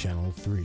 Channel 3.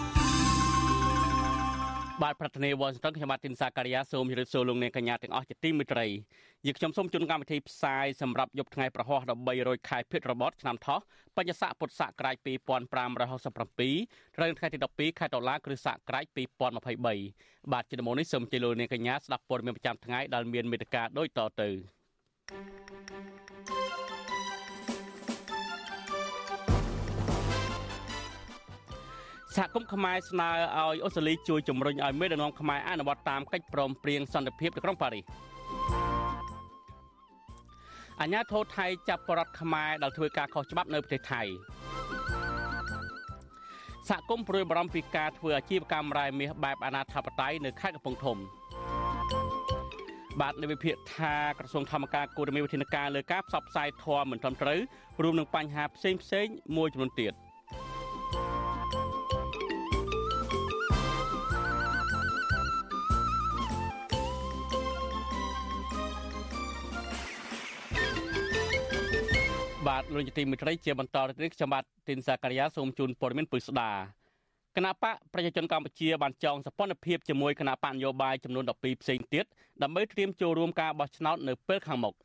បាទប្រធានាវ៉ាស៊ីនតោនខ្ញុំបាទទីនសាការីយ៉ាសូមជម្រាបសួរលោកអ្នកកញ្ញាទាំងអស់ជាទីមេត្រីយើខ្ញុំសូមជូនកម្មវិធីផ្សាយសម្រាប់យប់ថ្ងៃប្រហោះ13ខែភេទរបត់ឆ្នាំថោះបញ្ញស័កពុទ្ធសករាជ2567ត្រូវថ្ងៃទី12ខែតុលាគ្រិស្តសករាជ2023បាទជាដំបូងនេះសូមជម្រាបលោកអ្នកកញ្ញាស្ដាប់ព័ត៌មានប្រចាំថ្ងៃដែលមានមេត្តាដូចតទៅ សហគមន៍ខ្មែរស្នើឲ្យអូស្ត្រាលីជួយជំរុញឲ្យមេដឹកនាំខ្មែរអនុវត្តតាមកិច្ចព្រមព្រៀងសន្តិភាពនៅក្រុងប៉ារីសអាញាធរថៃចាប់បរដ្ឋខ្មែរដែលធ្វើការខុសច្បាប់នៅប្រទេសថៃសហគមន៍ព្រួយបារម្ភពីការធ្វើអាជីវកម្មរ៉ែមាសបែបអនាធបត័យនៅខេត្តកំពង់ធំបាទនៅវិភាគថាក្រសួងធម្មការគួរតែមានវិធានការលើការផ្សព្វផ្សាយធម៌មិនត្រឹមត្រូវរួមនឹងបញ្ហាផ្សេងផ្សេងៗមួយចំនួនទៀត។ បាទលោកជាទីមិត្តរីជាបន្តទៅនេះខ្ញុំបាទទីនសាការីយ៉ាសូមជូនព័ត៌មានពុស្ដាគណៈបកប្រជាជនកម្ពុជាបានចងសម្ព័ន្ធភាពជាមួយគណៈបកនយោបាយចំនួន12ផ្សេងទៀតដើម្បីត្រៀមចូលរួមការបោះឆ្នោតនៅពេលខាងមុខ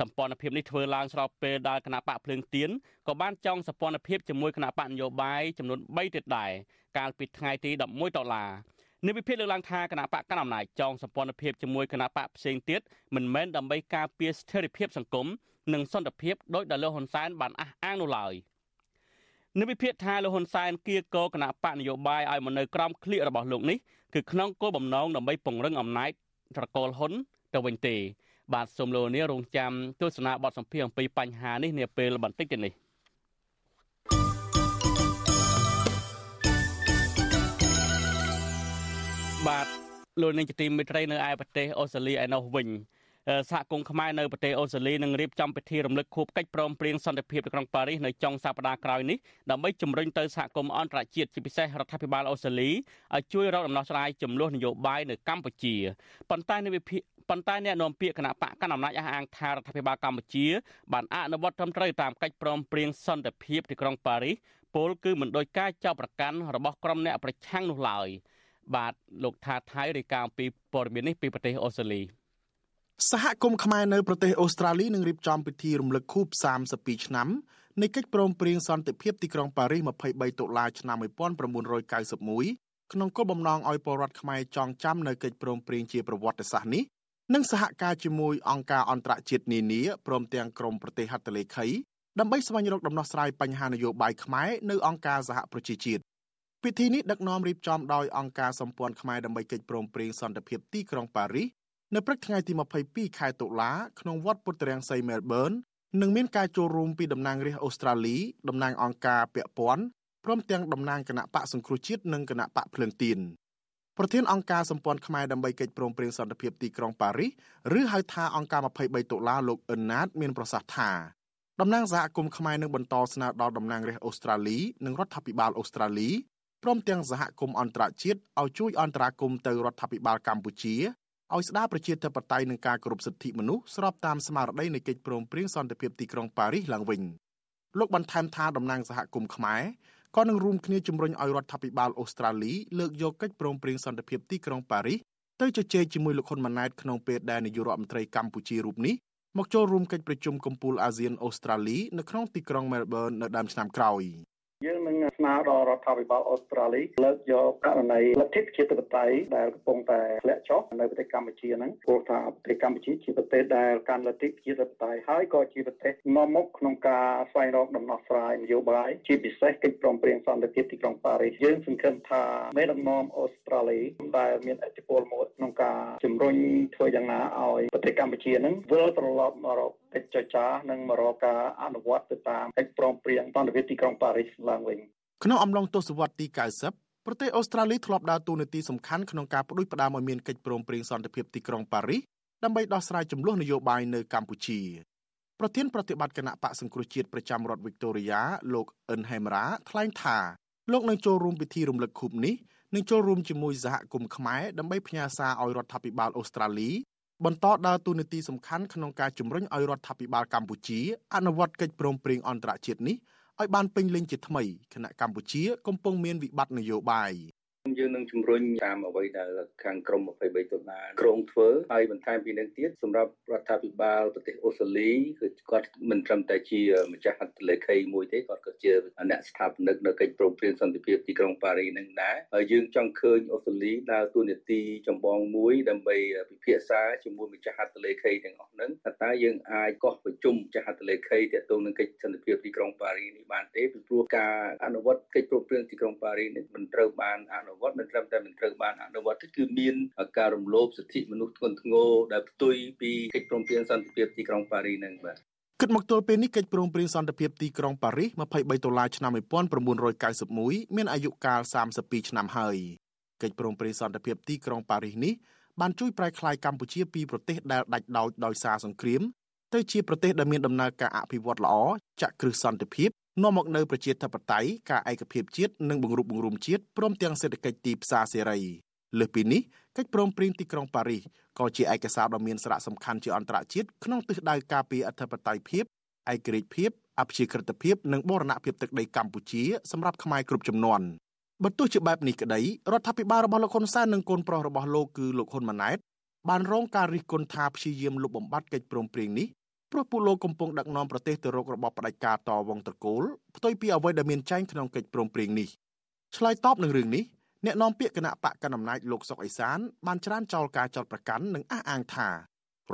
សម្ព័ន្ធភាពនេះធ្វើឡើងស្របពេលដែលគណៈបកភ្លើងទៀនក៏បានចងសម្ព័ន្ធភាពជាមួយគណៈបកនយោបាយចំនួន3ទៀតដែរកាលពីថ្ងៃទី11ដុល្លារនៅវិភាគលើកឡើងថាគណៈបកកណ្ដាលអំណាចចងសម្ព័ន្ធភាពជាមួយគណៈបកផ្សេងទៀតមិនមែនដើម្បីការពារស្ថិរភាពសង្គម និងសន្តិភាពដោយដែលលោកហ៊ុនសែនបានអះអាងនោះឡើយនៅវិភាគថាលោកហ៊ុនសែនគៀកោគណៈបកនយោបាយឲ្យមកនៅក្រោមក្លៀករបស់លោកនេះគឺក្នុងគោលបំណងដើម្បីពង្រឹងអំណាចត្រកូលហ៊ុនទៅវិញទេ បាទសូមលោកនាងរងចាំទស្សនាបទសម្ភាសន៍អំពីបញ្ហានេះនាពេលបន្តិចទៀតនេះបាទលោកនាងជាទីមេត្រីនៅឯប្រទេសអូស្ត្រាលីឯនោះវិញ សហគមន៍ខ្មែរនៅប្រទេសអូស្ត្រាលីនឹងរៀបចំពិធីរំលឹកខួបកិច្ចព្រមព្រៀងសន្តិភាពនៅក្រុងប៉ារីសនៅចុងសប្តាហ៍ក្រោយនេះដើម្បីជំរុញទៅសហគមន៍អន្តរជាតិជាពិសេសរដ្ឋាភិបាលអូស្ត្រាលីឲ្យជួយរកដំណោះស្រាយចំនួននយោបាយនៅកម្ពុជាប៉ុន្តែនៅវិភាគប៉ុន្តែអ្នកនាំពាក្យគណៈបកកណ្ដាលអំណាចអះអាងថារដ្ឋាភិបាលកម្ពុជាបានអនុវត្តត្រឹមត្រូវតាមកិច្ចព្រមព្រៀងសន្តិភាពទីក្រុងប៉ារីសពលគឺមិនដោយការចោទប្រកាន់របស់ក្រុមអ្នកប្រឆាំងនោះឡើយបាទលោកថាថៃរាយការណ៍ពីព័ត៌មាននេះពីប្រទេសអូស្ត្រាលី សហគមន៍ខ្មែរនៅប្រទេសអូស្ត្រាលីនឹងរៀបចំពិធីរំលឹកខួប32ឆ្នាំនៃកិច្ចព្រមព្រៀងសន្តិភាពទីក្រុងប៉ារីស23តុលាឆ្នាំ1991ក្នុងគោលបំណងឲ្យពលរដ្ឋខ្មែរចងចាំនៅកិច្ចព្រមព្រៀងជាប្រវត្តិសាស្ត្រនេះនិងសហការជាមួយអង្គការអន្តរជាតិនានាព្រមទាំងក្រមប្រទេសហត្ថលេខីដើម្បីស្វែងរកដំណោះស្រាយបញ្ហានយោបាយខ្មែរនៅអង្គការសហប្រជាជាតិពិធីនេះដឹកនាំរៀបចំដោយអង្គការសម្ព័ន្ធខ្មែរដើម្បីកិច្ចព្រមព្រៀងសន្តិភាពទីក្រុងប៉ារីស នៅព្រឹកថ្ងៃទី22ខែតុលាក្នុងវត្តពុទ្ធរាំងសីមែលប៊ននឹងមានការចូលរួមពីតំណាងរាស្ត្រអូស្ត្រាលីតំណាងអង្គការពាក់ព័ន្ធព្រមទាំងតំណាងគណៈបកសង្គ្រោះជាតិនិងគណៈបកភ្លើងទៀនប្រធានអង្គការសម្ព័ន្ធខ្មែរដើម្បីកិច្ចព្រមព្រៀងសន្តិភាពទីក្រុងប៉ារីសឬហៅថាអង្គការ23តុលាលោកអ៊ឺណាត មានប្រសាសន៍ថាតំណាងសហគមន៍ខ្មែរនឹងបន្តស្នើដល់តំណាងរាស្ត្រអូស្ត្រាលីនិងរដ្ឋាភិបាលអូស្ត្រាលីព្រមទាំងសហគមន៍អន្តរជាតិឲ្យជួយអន្តរាគមន៍ទៅរដ្ឋាភិបាលកម្ពុជា ឲ្យស្ដារប្រជាធិបតេយ្យនិងការគោរពសិទ្ធិមនុស្សស្របតាមស្មារតីនៃកិច្ចព្រមព្រៀងសន្តិភាពទីក្រុងប៉ារីសឡើងវិញលោកបន្ថែមថាតំណាងសហគមន៍ខ្មែរក៏នឹងរួមគ្នាជំរុញឲ្យរដ្ឋាភិបាលអូស្ត្រាលីលើកយកកិច្ចព្រមព្រៀងសន្តិភាពទីក្រុងប៉ារីសទៅជជែកជាមួយលោកហ៊ុនម៉ាណែតក្នុងពេលដែលនាយករដ្ឋមន្ត្រីកម្ពុជារូបនេះមកចូលរួមកិច្ចប្រជុំកំពូលអាស៊ានអូស្ត្រាលីនៅក្នុងទីក្រុងមែលប៊ននៅដើមឆ្នាំក្រោយ យើងនឹងស្នើដល់រដ្ឋាភិបាលអូស្ត្រាលីលើកយកករណីលទ្ធិប្រជាធិបតេយ្យដែលកំពុងតែធ្លាក់ចុះនៅប្រទេសកម្ពុជាហ្នឹងព្រោះថាប្រទេសកម្ពុជាជាប្រទេសដែលកាន់លទ្ធិប្រជាធិបតេយ្យហើយក៏ជាប្រទេសនាំមុខក្នុងការស្វែងរកដំណោះស្រាយនយោបាយជាពិសេសកិច្ចព្រមព្រៀងសន្តិភាពទីក្រុងប៉ារីសយើងសង្ឃឹមថាមេដឹកនាំអូស្ត្រាលីដែលមានឥទ្ធិពលមួយក្នុងការជំរុញធ្វើយ៉ាងណាឲ្យប្រទេសកម្ពុជាហ្នឹងវិលត្រឡប់មករកកិច្ចចរចានិងមករកការអនុវត្តទៅតាមកិច្ចព្រមព្រៀងសន្តិភាពទីក្រុងប៉ារីសឡើងវិញក្នុងអំឡុងទសវត្សរ៍ទី90ប្រទេសអូស្ត្រាលីធ្លាប់ដើរតួនាទីសំខាន់ក្នុងការផ្ដួចផ្ដើមឲ្យមានកិច្ចព្រមព្រៀងសន្តិភាពទីក្រុងប៉ារីសដើម្បីដោះស្រាយចំនួននយោបាយនៅកម្ពុជាប្រធានប្រតិបត្តិគណៈបកសង្គ្រោះជាតិប្រចាំរដ្ឋវីកតូរីយ៉ាលោកអិនហេមរ៉ាថ្លែងថាលោកនឹងចូលរួមពិធីរំលឹកខួបនេះនឹងចូលរួមជាមួយសហគមន៍ខ្មែរដើម្បីផ្ញើសារឲ្យរដ្ឋាភិបាលអូស្ត្រាលី បន្តដើរតួនាទីសំខាន់ក្នុងការជំរុញឲ្យរដ្ឋាភិបាលកម្ពុជាអនុវត្តកិច្ចព្រមព្រៀងអន្តរជាតិនេះឲ្យបានពេញលេញជាថ្មីគណៈកម្ពុជាកំពុងមានវិបត្តិនយោបាយ យើងនឹងជំរុញតាមអ្វីដែលខាងក្រម23ដុល្លារក្រុងធ្វើហើយបន្ថែមពីនឹងទៀតសម្រាប់រដ្ឋាភិបាលប្រទេសអូស្ត្រាលីគឺគាត់មិនត្រឹមតែជាម្ចាស់ហត្ថលេខីមួយទេគាត់ក៏ជាអ្នកស្ថាបនិកនៅកិច្ចព្រមព្រៀងសន្តិភាពទីក្រុងប៉ារីនឹងដែរហើយយើងចង់ឃើញអូស្ត្រាលីដើរតួនាទីចម្បងមួយដើម្បីពិភាក្សាជាមួយម្ចាស់ហត្ថលេខីទាំងអស់ហ្នឹងថាតើយើងអាចកោះប្រជុំម្ចាស់ហត្ថលេខីទាក់ទងនឹងកិច្ចសន្តិភាពទីក្រុងប៉ារីនេះបានទេពីព្រោះការអនុវត្តកិច្ចព្រមព្រៀងទីក្រុងប៉ារីនេះមិនត្រូវបានអនុវត្តមិនត្រឹមតែមិនត្រូវបានអនុវត្តទេគឺមានការរំលោភសិទ្ធិមនុស្សធ្ងន់ធ្ងរដែលផ្ទុយពីកិច្ចព្រមព្រៀងសន្តិភាពទីក្រុងប៉ារីនឹងបាទគិតមកទល់ពេលនេះកិច្ចព្រមព្រៀងសន្តិភាពទីក្រុងប៉ារីស23ដុល្លារឆ្នាំ1991មានអាយុកាល32ឆ្នាំហើយកិច្ចព្រមព្រៀងសន្តិភាពទីក្រុងប៉ារីសនេះបានជួយប្រែក្លាយកម្ពុជាពីប្រទេសដែលដាច់ដោចដោយសារសង្គ្រាមទៅជាប្រទេសដែលមានដំណើរការអភិវឌ្ឍល្អចាក់គ្រឹះសន្តិភាព នាំមកនូវប្រជាធិបតេយ្យការឯកភាពជាតិនិងបង្រួបបង្រួមជាតិព្រមទាំងសេដ្ឋកិច្ចទីផ្សារសេរីលើសពីនេះកិច្ចព្រមព្រៀងទីក្រុងប៉ារីសក៏ជាឯកសារដ៏មានសារៈសំខាន់ជាអន្តរជាតិក្នុងទិសដៅការពារអធិបតេយ្យភាពឯករាជ្យភាពអព្យាក្រឹតភាពនិងបូរណភាពទឹកដីកម្ពុជាសម្រាប់ខ្មែរគ្រប់ចំនួនបើទោះជាបែបនេះក្តីរដ្ឋាភិបាលរបស់លោកហ៊ុនសែននិងកូនប្រុសរបស់លោកគឺលោកហ៊ុនម៉ាណែតបានរងការរិះគន់ថាព្យាយាមលុបបំបាត់កិច្ចព្រមព្រៀងនេះ ព្រោះពួកលោកកំពុងដឹកនាំប្រទេសទៅរករបបផ្ដាច់ការតវងត្រកូលផ្ទុយពីអ្វីដែលមានចែងក្នុងកិច្ចព្រមព្រៀងនេះឆ្លើយតបនឹងរឿងនេះអ្នកនាំពាក្យគណៈបកកណ្ដាលអំណាចលោកសុកអេសានបានច្រានចោលការចោទប្រកាន់និងអះអាងថារ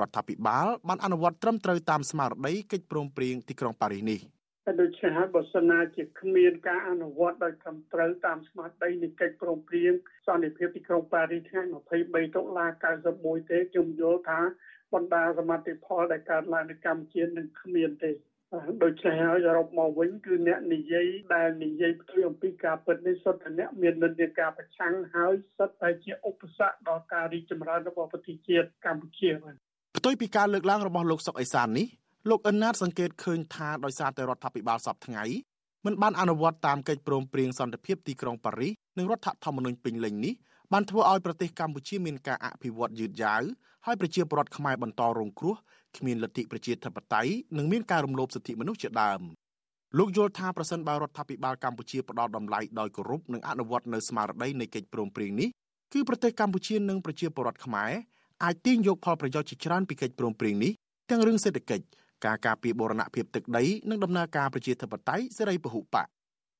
ដ្ឋាភិបាលបានអនុវត្តត្រឹមត្រូវតាមស្មារតីកិច្ចព្រមព្រៀងទីក្រុងប៉ារីសនេះតែដូច្នេះហើយបើសិនណាជាគ្មានការអនុវត្តដោយត្រឹមត្រូវតាមស្មារតីនៃកិច្ចព្រមព្រៀងសន្តិភាពទីក្រុងប៉ារីសថ្ងៃ23តុលា91ទេខ្ញុំយល់ថា បណ្ដាសមត្ថផលដែលកើតឡើងនៅកម្ពុជានឹងគ្មានទេដូច្នេះហើយសរុបមកវិញគឺអ្នកនិយាយដែលនិយាយផ្ទុយអំពីការពិតនេះសុទ្ធតែអ្នកមាននិន្នាការប្រឆាំងហើយសុទ្ធតែជាឧបសគ្គដល់ការរីកចម្រើនរបស់ប្រទេសជាតិកម្ពុជាបាទផ្ទុយពីការលើកឡើងរបស់លោកសុកអេសាននេះលោកអិនណាតសង្កេតឃើញថាដោយសារតែរដ្ឋាភិបាលសពថ្ងៃមិនបានអនុវត្តតាមកិច្ចព្រមព្រៀងសន្តិភាពទីក្រុងប៉ារីសនិងរដ្ឋធម្មនុញ្ញពេញលេញនេះ បានធ្វើឲ្យប្រទេសកម្ពុជាមានការអភិវឌ្ឍយឺតយ៉ាវហើយប្រជាពលរដ្ឋខ្មែរបន្តរងគ្រោះគ្មានលទ្ធិប្រជាធិបតេយ្យនិងមានការរំលោភសិទ្ធិមនុស្សជាដើមលោកយល់ថាប្រសិនបើរដ្ឋាភិបាលកម្ពុជាផ្ដល់តម្លៃដោយគោរពនិងអនុវត្តនៅស្មារតីនៃកិច្ចព្រមព្រៀងនេះគឺប្រទេសកម្ពុជានិងប្រជាពលរដ្ឋខ្មែរអាចទាញយកផលប្រយោជន៍ជាច្រើនពីកិច្ចព្រមព្រៀងនេះទាំងរឿងសេដ្ឋកិច្ចការការពារបូរណភាពទឹកដីនិងដំណើរការប្រជាធិបតេយ្យសេរីពហុបក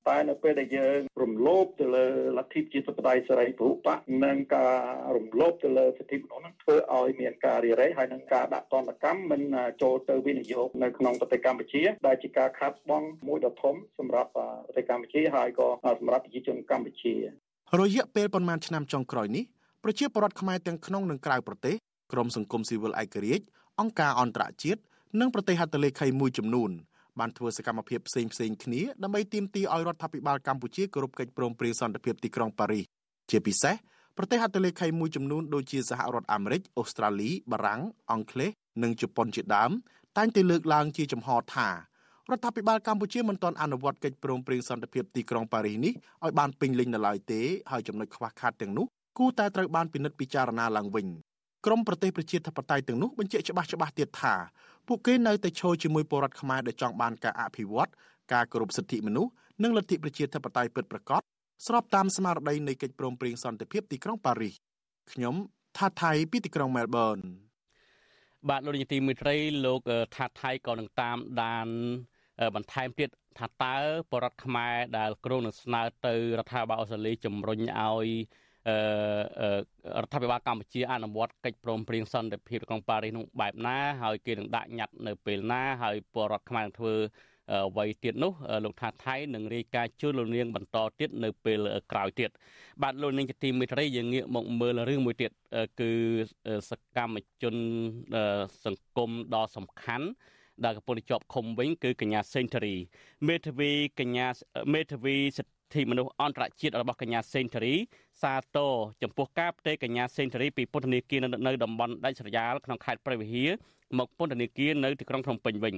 តែនៅពេលដែលយើងរំលោភទៅលើលទ្ធិប្រជាធិបតេយ្យសេរីពហុបកនិងការរំលោភទៅលើសិទ្ធិមនុស្សនឹងធ្វើឲ្យមានការរារែកហើយនឹងការដាក់ទណ្ឌកម្មមិនចូលទៅវិនិយោគនៅក្នុងប្រទេសកម្ពុជា ដែលជាការខាត់បងមួយដ៏ធំសម្រាប់ប្រទេសកម្ពុជាហើយក៏សម្រាប់ប្រជាជនកម្ពុជា រយៈពេលប៉ុន្មានឆ្នាំចុងក្រោយនេះប្រជាពលរដ្ឋខ្មែរទាំងក្នុងនិងក្រៅប្រទេសក្រមសង្គមស៊ីវិលឯករាជ្យអង្គការអន្តរជាតិនិងប្រទេសហត្ថលេខីមួយចំនួន បានធ្វើសកម្មភាពផ្សេងផ្សេងគ្នាដើម្បីទាមទារឲ្យរដ្ឋាភិបាលកម្ពុជាគោរពកិច្ចព្រមព្រៀងសន្តិភាពទីក្រុងប៉ារីសជាពិសេសប្រទេសហត្ថលេខីមួយចំនួនដូចជាសហរដ្ឋអាមេរិកអូស្ត្រាលីបារាំងអង់គ្លេសនិងជប៉ុនជាដើមតែងតែលើកឡើងជាចំហថារដ្ឋាភិបាលកម្ពុជាមិនទាន់អនុវត្តកិច្ចព្រមព្រៀងសន្តិភាពទីក្រុងប៉ារីសនេះឲ្យបានពេញលេញនៅឡើយទេហើយចំណុចខ្វះខាតទាំងនោះគួរតែត្រូវបានពិនិត្យពិចារណាឡើងវិញក្រមប្រទេសប្រជាធិបតេយ្យទាំងនោះបញ្ជាក់ច្បាស់ច្បាស់ទៀតថា ពួកគេនៅតែឈរជាមួយពលរដ្ឋខ្មែរដែលចង់បានការអភិវឌ្ឍការគោរពសិទ្ធិមនុស្សនិងលទ្ធិប្រជាធិបតេយ្យពិតប្រាកដស្របតាមស្មារតីនៃកិច្ចព្រមព្រៀងសន្តិភាពទីក្រុងប៉ារីសខ្ញុំថាថៃពីទីក្រុងមែលប៊នបាទលោកនាយទីមេត្រីលោកថាថៃក៏នឹងតាមដានបន្ថែមទៀតថាតើបរដ្ឋខ្មែរដែលគ្រងនឹងស្នើទៅរដ្ឋាភិបាលអូស្ត្រាលីជំរុញឲ្យអឺ រដ្ឋាភិបាលកម្ពុជាអនុវត្តកិច្ចព្រមព្រៀងសន្តិភាពក្រុងប៉ារីសនោះបែបណាហើយគេនឹងដាក់ញត្តិនៅពេលណាហើយពលរដ្ឋខ្មែរនឹងធ្វើអ្វីទៀតនោះលោកថាថៃនឹងរាយការណ៍ជូនលោកនាងបន្តទៀតនៅពេលក្រោយទៀតបាទលោកនាងជាទីមេត្រីយើងងាកមកមើលរឿងមួយទៀតគឺសកម្មជនសង្គមដ៏សំខាន់ដែលកំពុងជាប់ឃុំវិញគឺកញ្ញាសេងធារីមេធាវីកញ្ញាមេធាវីសិទ្ធិ មនុស្សអន្តរជាតិរបស់កញ្ញាសេងធារីសាទរចំពោះការផ្ទេរកញ្ញាសេងធារីពីពន្ធនាគារនៅតំបន់ដាច់ស្រយាលក្នុងខេត្តព្រះវិហារមកពន្ធនាគារនៅទីក្រុងភ្នំពេញវិញ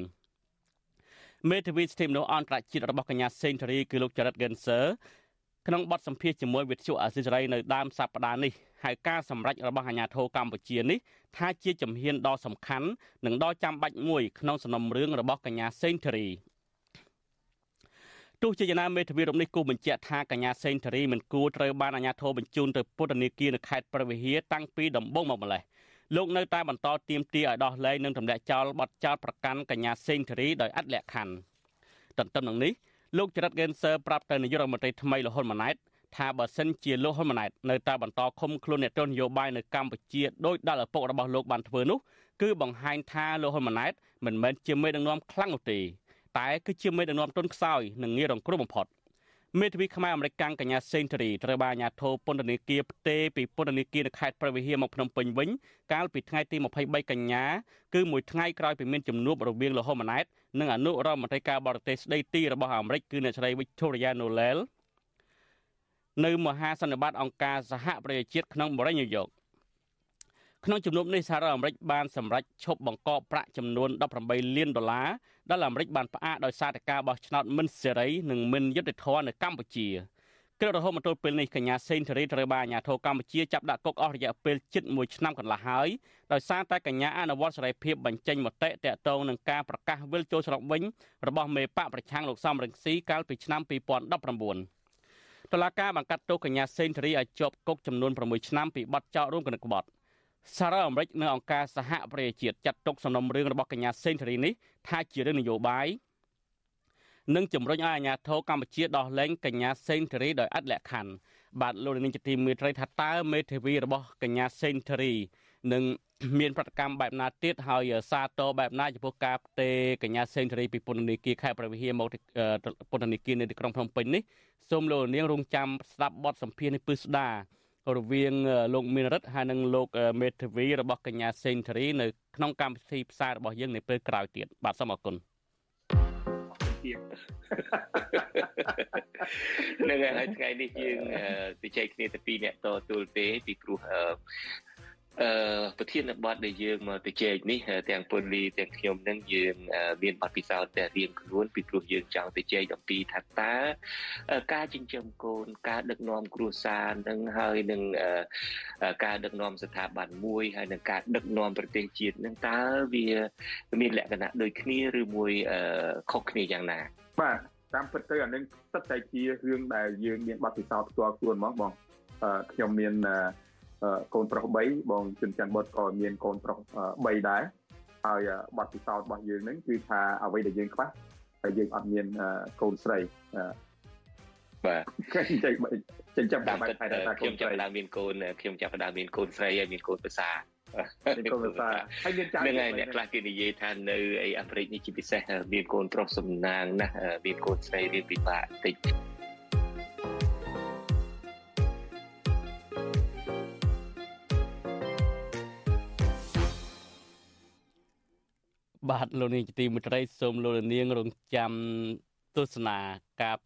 មេធាវីសិទ្ធិមនុស្សអន្តរជាតិរបស់កញ្ញាសេងធារីគឺលោកចរិតហ្គិនសឺក្នុងបទសម្ភាសជាមួយវិទ្យុអាស៊ីសេរីនៅដើមសប្តាហ៍នេះហើយការសម្រេចរបស់អាជ្ញាធរកម្ពុជានេះថាជាជំហានដ៏សំខាន់និងដ៏ចាំបាច់មួយក្នុងសំណុំរឿងរបស់កញ្ញាសេងធារី ទោះជាយ៉ាងណាមេធាវីរូបនេះគូបញ្ជាក់ថាកញ្ញាសេងធារីមិនគួរត្រូវបានអាជ្ញាធរបញ្ជូនទៅពន្ធនាគារនៅខេត្តព្រះវិហារតាំងពីដំបូងមកម្លេះលោកនៅតែបន្តទៀមទាឲ្យដោះលែងនិងទម្លាក់ចោលបទចោលប្រកាន់កញ្ញាសេងធារីដោយអត់លក្ខខណ្ឌទន្ទឹមនឹងនេះលោកចរិតហ្គែនសឺប្រាប់ទៅនាយករដ្ឋមន្ត្រីថ្មីលហ៊ុនម៉ាណែតថាបើសិនជាលោកហ៊ុនម៉ាណែតនៅតែបន្តឃុំខ្លួនអ្នកទស្សនយោបាយនៅកម្ពុជាដោយដែលឪពុករបស់លោកបានធ្វើនោះគឺបង្ហាញថាលោកហ៊ុនម៉ាណែតមិនមែនជាមេដឹកនាំខ្លាំងនោះទេ តែគឺជាមេដឹកនាំទុនខ្សោយនិងងាយរងគ្រោះបំផុតមេធាវីខ្មែរអមេរិកកាំងកញ្ញាសេនតូរីត្រូវបានអាជ្ញាធរពន្ធនាគារផ្ទេរពីពន្ធនាគារនៅខេត្តព្រះវិហារមកភ្នំពេញវិញកាលពីថ្ងៃទី23កញ្ញាគឺមួយថ្ងៃក្រោយពីមានជំនួបរវាងលោកហ៊ុនម៉ាណែតនិងអនុរដ្ឋមន្ត្រីការបរទេសស្ដីទីរបស់អាមេរិកគឺអ្នកស្រី Victoria Noel នៅមហាសន្និបាតអង្គការសហប្រជាជាតិក្នុងបរិយាញូវយ៉ក ក្នុងជំនួបនេះសហរដ្ឋអាមេរិកបានសម្រេចឈប់បង្កកប្រាក់ចំនួន18លានដុល្លារដែលអាមេរិកបានផ្អាកដោយសារតែការបោះឆ្នោតមិនសេរីនិងមិនយុត្តិធម៌នៅកម្ពុជាក្រៅរហូតមកទល់ពេលនេះកញ្ញាសេនធរីត្រូវបានអាជ្ញាធរកម្ពុជាចាប់ដាក់គុកអស់រយៈពេលជិត1ឆ្នាំកន្លះហើយដោយសារតែកញ្ញាអនុវត្តសេរីភាពបញ្ចេញមតិតាក់ទងនឹងការប្រកាសវិលចូលស្រុកវិញរបស់មេបកប្រឆាំងលោកសំរងស៊ីកាលពីឆ្នាំ2019តុលាការបានកាត់ទោសកញ្ញាសេនធរីឲ្យជាប់គុកចំនួន6ឆ្នាំពីបទចោទរួមគំនិតក្បត់ សារអាមេរិកនិងអង្គការសហប្រជាជាតិចាត់ទុកសំណុំរឿងរបស់កញ្ញាសេនធរីនេះថាជារឿងនយោបាយនិងជំរុញឲ្យអាជ្ញាធរកម្ពុជាដោះលែងកញ្ញាសេនធរីដោយអត់លក្ខខណ្ឌបាទលោកនាងជាទីមេត្រីថាតើមេធាវីរបស់កញ្ញាសេនធរីនឹងមានប្រតិកម្មបែបណាទៀតហើយសាទរបែបណាចំពោះការផ្ទេរកញ្ញាសេនធរីពីពន្ធនាគារខេត្តព្រះវិហារមកពន្ធនាគារនៅទីក្រុងភ្នំពេញនេះសូមលោកនាងរងចាំស្ដាប់បទសម្ភាសន៍នេះពឹស្ដា រវាងលោកមានរិទ្ធហើយនិងលោកមេធាវីរបស់កញ្ញាសេនធរីនៅក្នុងកម្មវិធីផ្សាយរបស់យើងនៅពេលក្រោយទៀតបាទសូមអរគុណនឹងហើយថ្ងៃនេះយើងទៅចែកគ្នាទៅពីរអ្នកតទួលទេពីព្រោះ អឺប្រធានបទដែលយើងមកទៅជែកនេះទាំងពលលីទាំងខ្ញុំនឹងយើងមានបទពិសោធន៍តែរៀងខ្លួនពីព្រោះយើងចង់ទៅជែកអំពីថាតើការចិញ្ចឹមកូនការដឹកនាំគ្រួសារនឹងហើយនឹងការដឹកនាំស្ថាប័នមួយហើយនឹងការដឹកនាំប្រទេសជាតិនឹងតើវាមានលក្ខណៈដូចគ្នាឬមួយខុសគ្នាយ៉ាងណាបាទតាមពិតទៅអានឹងសិតតែជារឿងដែលយើងមានបទពិសោធន៍ផ្ទាល់ខ្លួនហ្មងបងខ្ញុំមាន កូនប្រុស3បងជុនច័ន្ទបុតក៏មានកូនប្រុស3ដែរហើយបទពិសោធន៍របស់យើងហ្នឹងគឺថាអ្វីដែលយើងខ្វះតែយើងអត់មានកូនស្រីបាទចេញចិញ្ចឹមតាមបែបថាខ្ញុំចាប់ដើមមានកូនខ្ញុំចាប់ដើមមានកូនស្រីហើយមានកូនប្រសាមានកូនប្រសាហើយមានចៅហ្នឹងហើយអ្នកខ្លះគេនិយាយថានៅអីអាមេរិកនេះជាពិសេសមានកូនប្រុសសំណាងណាស់មានកូនស្រីរៀនពិបាកតិច បាទលោកនាងជាទីមេត្រីសូមលោកនាងរងចាំទស្សនាការ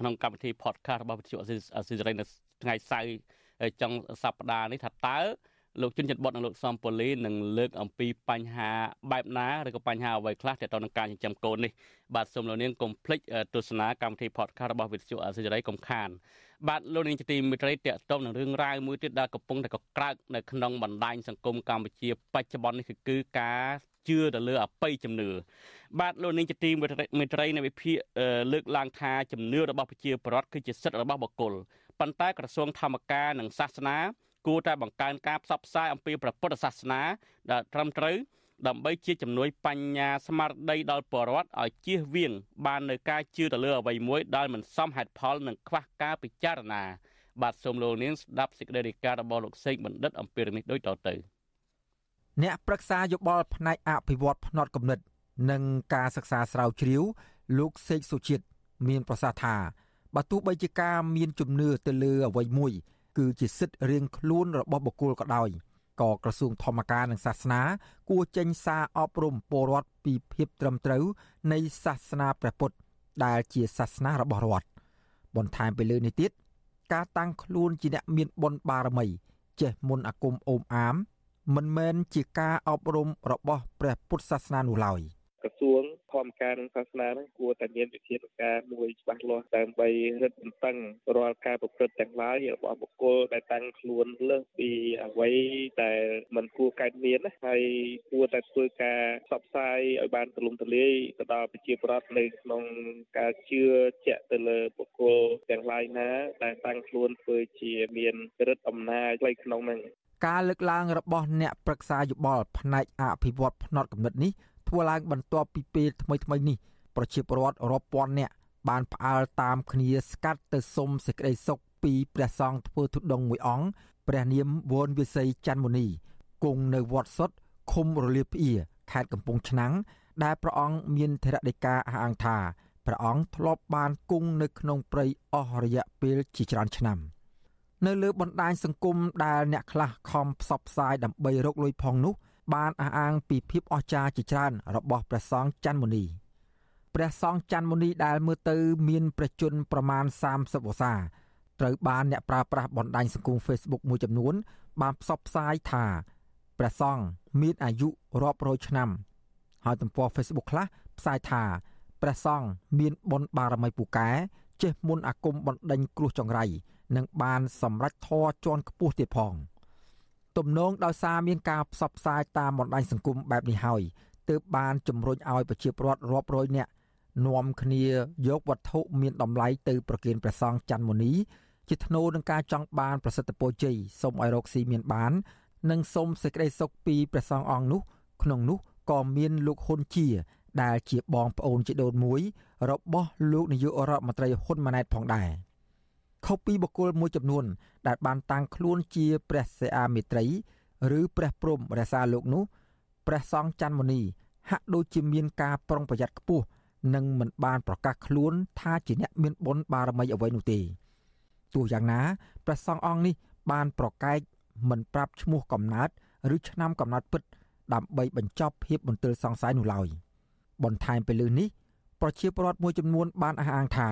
ក្នុងកម្មវិធី podcast របស់វិទ្យុអស៊ីសេរីនៅថ្ងៃសៅរ៍ចុងសប្តាហ៍នេះថាតើលោកជុនច័ន្ទបុតនិងលោកសំពូលីនឹងលើកអំពីបញ្ហាបែបណាឬក៏បញ្ហាអ្វីខ្លះទាក់ទងនឹងការចិញ្ចឹមកូននេះបាទសូមលោកនាងកុំភ្លេចទស្សនាកម្មវិធី podcast របស់វិទ្យុអសិរ័យកុំខានបាទលោកនាងជាទីមេត្រីតាក់ទងនឹងរឿងរ៉ាវមួយទៀតដែលកំពុងតែកក្រើកនៅក្នុងបណ្ដាញសង្គមកម្ពុជាបច្ចុប្បន្ននេះគឺការ ជឿទៅលើអបិយជំនឿបាទលោកនាងជាទីមេត្រីនៃវិភាគលើកឡើងថាជំនឿរបស់ប្រជាពលរដ្ឋគឺជាសិទ្ធិរបស់បុគ្គលប៉ុន្តែក្រសួងធម្មការនិងសាសនា គួរតែបង្កើនការផ្សព្វផ្សាយអំពីព្រះពុទ្ធសាសនាដែលត្រឹមត្រូវដើម្បីជាជំនួយបញ្ញាស្មារតីដល់ប្រជាពលរដ្ឋឲ្យជៀសវាង បាននៅការជឿទៅលើអ្វីមួយដែលមិនសមហេតុផលនិងខ្វះការពិចារណាបាទសូមលោកនាងស្ដាប់សេចក្តីរាយការណ៍របស់លោកសេកបណ្ឌិតអំពីរឿងនេះដូចតទៅ អ្នកប្រឹក្សាយោបល់ផ្នែកអភិវឌ្ឍផ្នត់គំនិត និងការសិក្សាស្រាវជ្រាវ លោកសេកសុជាតិមានប្រសាសន៍ថាបើទោះបីជាការមានជំនឿទៅលើអ្វីមួយ គឺជាសិទ្ធិរៀងខ្លួនរបស់បុគ្គលក៏ដោយក៏ក្រសួងធម្មការនិងសាសនា គួរចេញសារអប់រំពលរដ្ឋពីភាពត្រឹមត្រូវ នៃសាសនាព្រះពុទ្ធដែលជាសាសនារបស់រដ្ឋបន្ថែមពីលើនេះទៀតការតាំងខ្លួនជាអ្នកមានបុណ្យបារមីចេះមុនអាគមអូមអាម មិនមែនជាការអប់រំរបស់ព្រះពុទ្ធសាសនានោះឡើយ។ក្រសួងធម្មការនិងសាសនានឹងគួរតែមានវិធានការមួយច្បាស់លាស់ដើម្បីរឹតបន្តឹងរាល់ការប្រព្រឹត្តទាំងឡាយរបស់បុគ្គលដែលតាំងខ្លួនលើសពីអ្វីដែលមិនគួរកើតមានហើយគួរតែធ្វើការផ្សព្វផ្សាយឲ្យបានទូលំទូលាយទៅដល់ប្រជាពលរដ្ឋនៅក្នុងការជឿជាក់ទៅលើបុគ្គលទាំងឡាយណាដែលតាំងខ្លួនធ្វើជាមានឫទ្ធិអំណាចផ្លូវក្នុងនឹង ការលើកឡើងរបស់អ្នកប្រឹក្សាយោបល់ផ្នែកអភិវឌ្ឍផ្នត់គំនិតនេះធ្វើឡើងបន្ទាប់ពីពេលថ្មីៗនេះប្រជាពលរដ្ឋរាប់ពាន់នាក់បានផ្អើលតាមគ្នាស្កាត់ទៅសុំសេចក្តីសុខពីព្រះសង្ឃធ្វើទុដងមួយអង្គព្រះនាមវនវិស័យច័ន្ទមុនីគង់នៅវត្តសុតឃុំរលាភ្អៀខេត្តកំពង់ឆ្នាំងដែលព្រះអង្គមានធរណីកាអះអាងថាព្រះអង្គធ្លាប់បានគង់នៅក្នុងព្រៃអស់រយៈពេលជាច្រើនឆ្នាំ នៅលើបណ្ដាញសង្គមដែលអ្នកខ្លះខំផ្សព្វផ្សាយដើម្បីរកលុយផងនោះ បានអះអាងពីភាពអស្ចារ្យជាច្រើនរបស់ព្រះសង្ឃច័ន្ទមុនីព្រះសង្ឃច័ន្ទមុនីដែលមើលទៅមានព្រះជន្មប្រមាណ30វស្សាត្រូវបានអ្នកប្រើប្រាស់បណ្ដាញសង្គម Facebook មួយចំនួន បានផ្សព្វផ្សាយថាព្រះសង្ឃមានអាយុរាប់រយឆ្នាំហើយទំព័រ Facebook ខ្លះផ្សាយថាព្រះសង្ឃមានបុណ្យបារមីពូកែចេះមុនអាគមបណ្ដេញគ្រោះចង្រៃ និងបានសម្រេចធរជាន់ខ្ពស់ទៀតផង។ទំនងដោយសារមានការផ្សព្វផ្សាយតាមបណ្ដាញសង្គមបែបនេះហើយទើបបានជំរុញឲ្យប្រជាពលរដ្ឋរាប់រយនាក់នាំគ្នាយកវត្ថុមានតម្លៃទៅប្រគេនព្រះសង្ឃច័ន្ទមុនីជាថ្នូរនឹងការចង់បានប្រសិទ្ធពរជ័យសូមឲ្យរកស៊ីមានបាន និងសូមសេចក្តីសុខពីព្រះសង្ឃអង្គនោះ ក្នុងនោះក៏មានលោកហ៊ុនជា ដែលជាបងប្អូនជីដូនមួយ របស់លោកនាយករដ្ឋមន្ត្រីហ៊ុនម៉ាណែតផងដែរ។ ខុសពីបុគ្គលមួយចំនួន ដែលបានតាំងខ្លួនជាព្រះសិអាមេត្រី ឬព្រះព្រំរក្សាលោកនោះព្រះសង្ឃច័ន្ទមុនីហាក់ដូចជាមានការប្រុងប្រយ័ត្នខ្ពស់និងមិនបានប្រកាសខ្លួនថាជាអ្នកមានបុណ្យបារមីអ្វីនោះទេទោះយ៉ាងណាព្រះសង្ឃអង្គនេះបានប្រកែកមិនប្រាប់ឈ្មោះកំណើតឬឆ្នាំកំណើតពិត ដើម្បីបញ្ចប់ភាពមន្ទិលសង្ស័យនោះឡើយបន្ថែមពីលើនេះប្រជាពលរដ្ឋមួយចំនួនបានអះអាងថា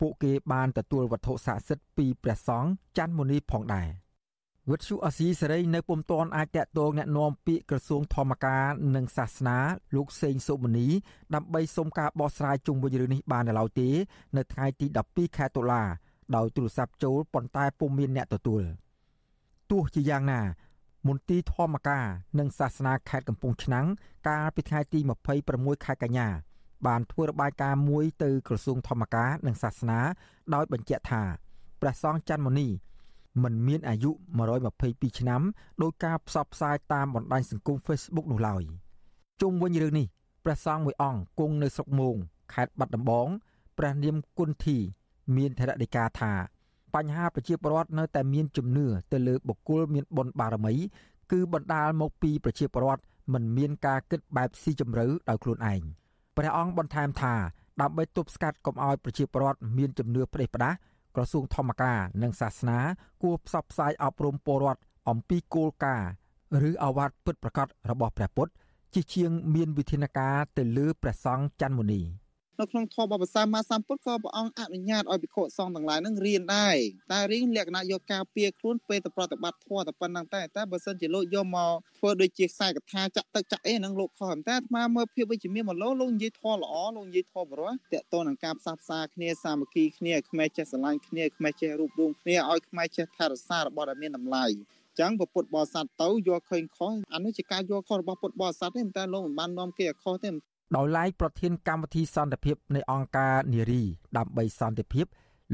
ពួកគេបានទទួលវត្ថុស័ក្តិសិទ្ធិពីព្រះសង្ឃច័ន្ទមុនីផងដែរវិទ្យុអស៊ីសេរីនៅពុំទាន់អាចតាក់ទងแนะនាំពាក្យក្រសួងធម្មការនិងសាសនាលោកសេងសុមនីដើម្បីសុំការបោះស្រាយជុំវិញរឿងនេះបាននៅឡើយទេនៅថ្ងៃទី12ខែតុលាដោយទូរស័ព្ទចូលប៉ុន្តែពុំមានអ្នកទទួលទោះជាយ៉ាងណា មន្ទីរធម្មការនិងសាសនាខេត្តកំពង់ឆ្នាំងកាលពីថ្ងៃទី26ខែកញ្ញា បានធ្វើរបាយការណ៍មួយទៅក្រសួងធម្មការនិងសាសនា ដោយបញ្ជាក់ថាព្រះសង្ឃច័ន្ទមុនីមិនមានអាយុ122ឆ្នាំដោយការផ្សព្វផ្សាយតាមបណ្ដាញសង្គម Facebook នោះឡើយជុំវិញរឿងនេះព្រះសង្ឃមួយអង្គគង់នៅស្រុកមោងខេត្តបាត់ដំបងព្រះនាមគុណធី មានធរណីកាថា បញ្ហាប្រជាពលរដ្ឋនៅតែមានជំនឿទៅលើបុគ្គលមានបុណ្យបារមី គឺបណ្ដាលមកពីប្រជាពលរដ្ឋមិនមានការគិតបែបស៊ីជម្រៅដោយខ្លួនឯង។ ព្រះអង្គបន្ថែមថាដើម្បីទប់ស្កាត់កុំឲ្យប្រជាពលរដ្ឋមានជំនឿផ្ដេសផ្ដាសក្រសួងធម្មការនិងសាសនាគួរផ្សព្វផ្សាយអប់រំពលរដ្ឋអំពីគោលការណ៍ឬអវាទពិតប្រាកដរបស់ព្រះពុទ្ធជាជាងមានវិធានការទៅលើព្រះសង្ឃច័ន្ទមុនី។ នៅក្នុងធម៌បបសាមាសម្ពុទ្ធក៏ព្រះអង្គអនុញ្ញាតឲ្យភិក្ខុសង្ឃទាំងឡាយនឹងរៀនដែរតែរៀនលក្ខណៈយកការពៀខ្លួនពេលទៅប្រតិបត្តិធម៌តែប៉ុណ្្នឹងតែតែបើសិនជាលោកយកមកធ្វើដូចជាខ្សែកថាចាក់ទឹកចាក់អីនឹងលោកខុសតែអាត្មាមើលភាពវិជ្ជមានមកលោកលោកនិយាយធម៌ល្អលោកនិយាយធម៌បរិសុទ្ធតកតនឹងការផ្សះផ្សាគ្នាសាមគ្គីគ្នាខ្មែរចេះស្រឡាញ់គ្នាខ្មែរចេះរួបរวมគ្នាឲ្យខ្មែរចេះថែរក្សារបស់ដែលមានតម្លៃចឹងពុទ្ធបរិស័ទទៅយកឃើញខុសអានេះជាការយកខុសរបស់ពុទ្ធបរិស័ទទេតែលោកមិនបាននាំគេឲ្យខុសទេ ដោយឡែកប្រធានកម្មវិធីសន្តិភាពនៃអង្គការនារីដើម្បីសន្តិភាព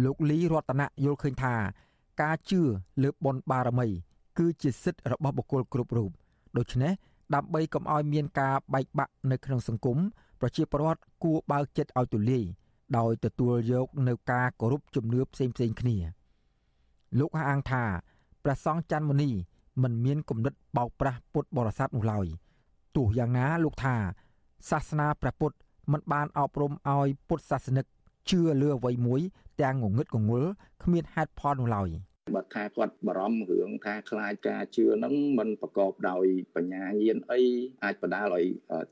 លោកលីរតនៈយល់ឃើញថា ការជឿលើបុណ្យបារមី គឺជាសិទ្ធិរបស់បុគ្គលគ្រប់រូបដូច្នេះដើម្បីកុំឲ្យមានការបែកបាក់នៅក្នុងសង្គមប្រជាពលរដ្ឋគួរបើកចិត្តឲ្យទូលាយដោយទទួលយកនៅការគោរពជំនឿផ្សេងផ្សេងគ្នា លោកអះអាងថាព្រះសង្ឃច័ន្ទមុនីមិនមានគំនិតបោកប្រាស់ពុទ្ធបរិស័ទនោះឡើយទោះយ៉ាងណាលោកថា សាសនាព្រះពុទ្ធមិនបានអប់រំឲ្យពុទ្ធសាសនិកជឿលើអ្វីមួយទាំងងងឹតងងល់គ្មានហេតុផលនោះឡើយ។ បើថាគាត់បារម្ភរឿងថាខ្លាចការជឿហ្នឹងมันប្រកបដោយបញ្ញាញាណអីអាចបណ្ដាលឲ្យ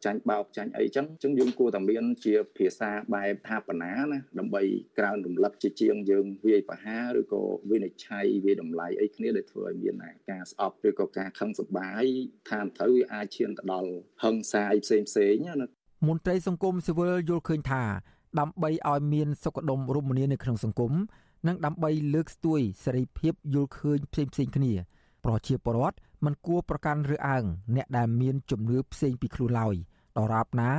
ចាញ់បោកចាញ់អីចឹងចឹងយើងគួរតែមានជាភាសាបែបថាបណាណាដើម្បីក្រើនរំលឹកជាជាងយើងវាយប្រហារឬក៏វិនិច្ឆ័យវាតម្លៃអីគ្នាដែលធ្វើឲ្យមានការស្អប់ឬក៏ការខឹងសម្បាយថាត្រូវវាអាចឈានទៅដល់ហឹង្សាអីផ្សេងផ្សេងណាមន្ត្រីសង្គមស៊ីវិលយល់ឃើញថាដើម្បីឲ្យមានសុខដុមរមនានៅក្នុងសង្គម និងដើម្បីលើកស្ទួយសេរីភាពយល់ឃើញផ្សេងផ្សេងគ្នាប្រជាពលរដ្ឋមិនគួរប្រកាន់រើសអើងអ្នកដែលមានជំនឿផ្សេងពីខ្លួនឡើយដរាបណា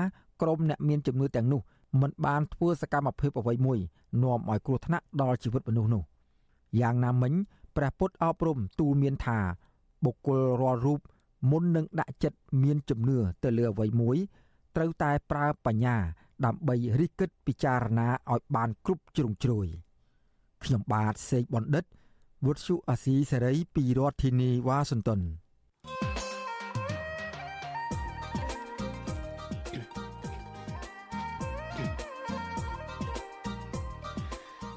ក្រុមអ្នកមានជំនឿទាំងនោះមិនបានធ្វើសកម្មភាពអ្វីមួយនាំឲ្យគ្រោះថ្នាក់ដល់ជីវិតមនុស្សនោះយ៉ាងណាមិញព្រះពុទ្ធអប់រំទូលមានថាបុគ្គលរាល់រូបមុននឹងដាក់ចិត្តមានជំនឿទៅលើអ្វីមួយត្រូវតែប្រើបញ្ញាដើម្បីរិះគិតពិចារណាឲ្យបានគ្រប់ជ្រុងជ្រោយ។ ខ្ញុំបាទសេកបណ្ឌិតវុទ្ធុអាស៊ីសេរីពីរដ្ឋធានីវ៉ាស៊ីនតោន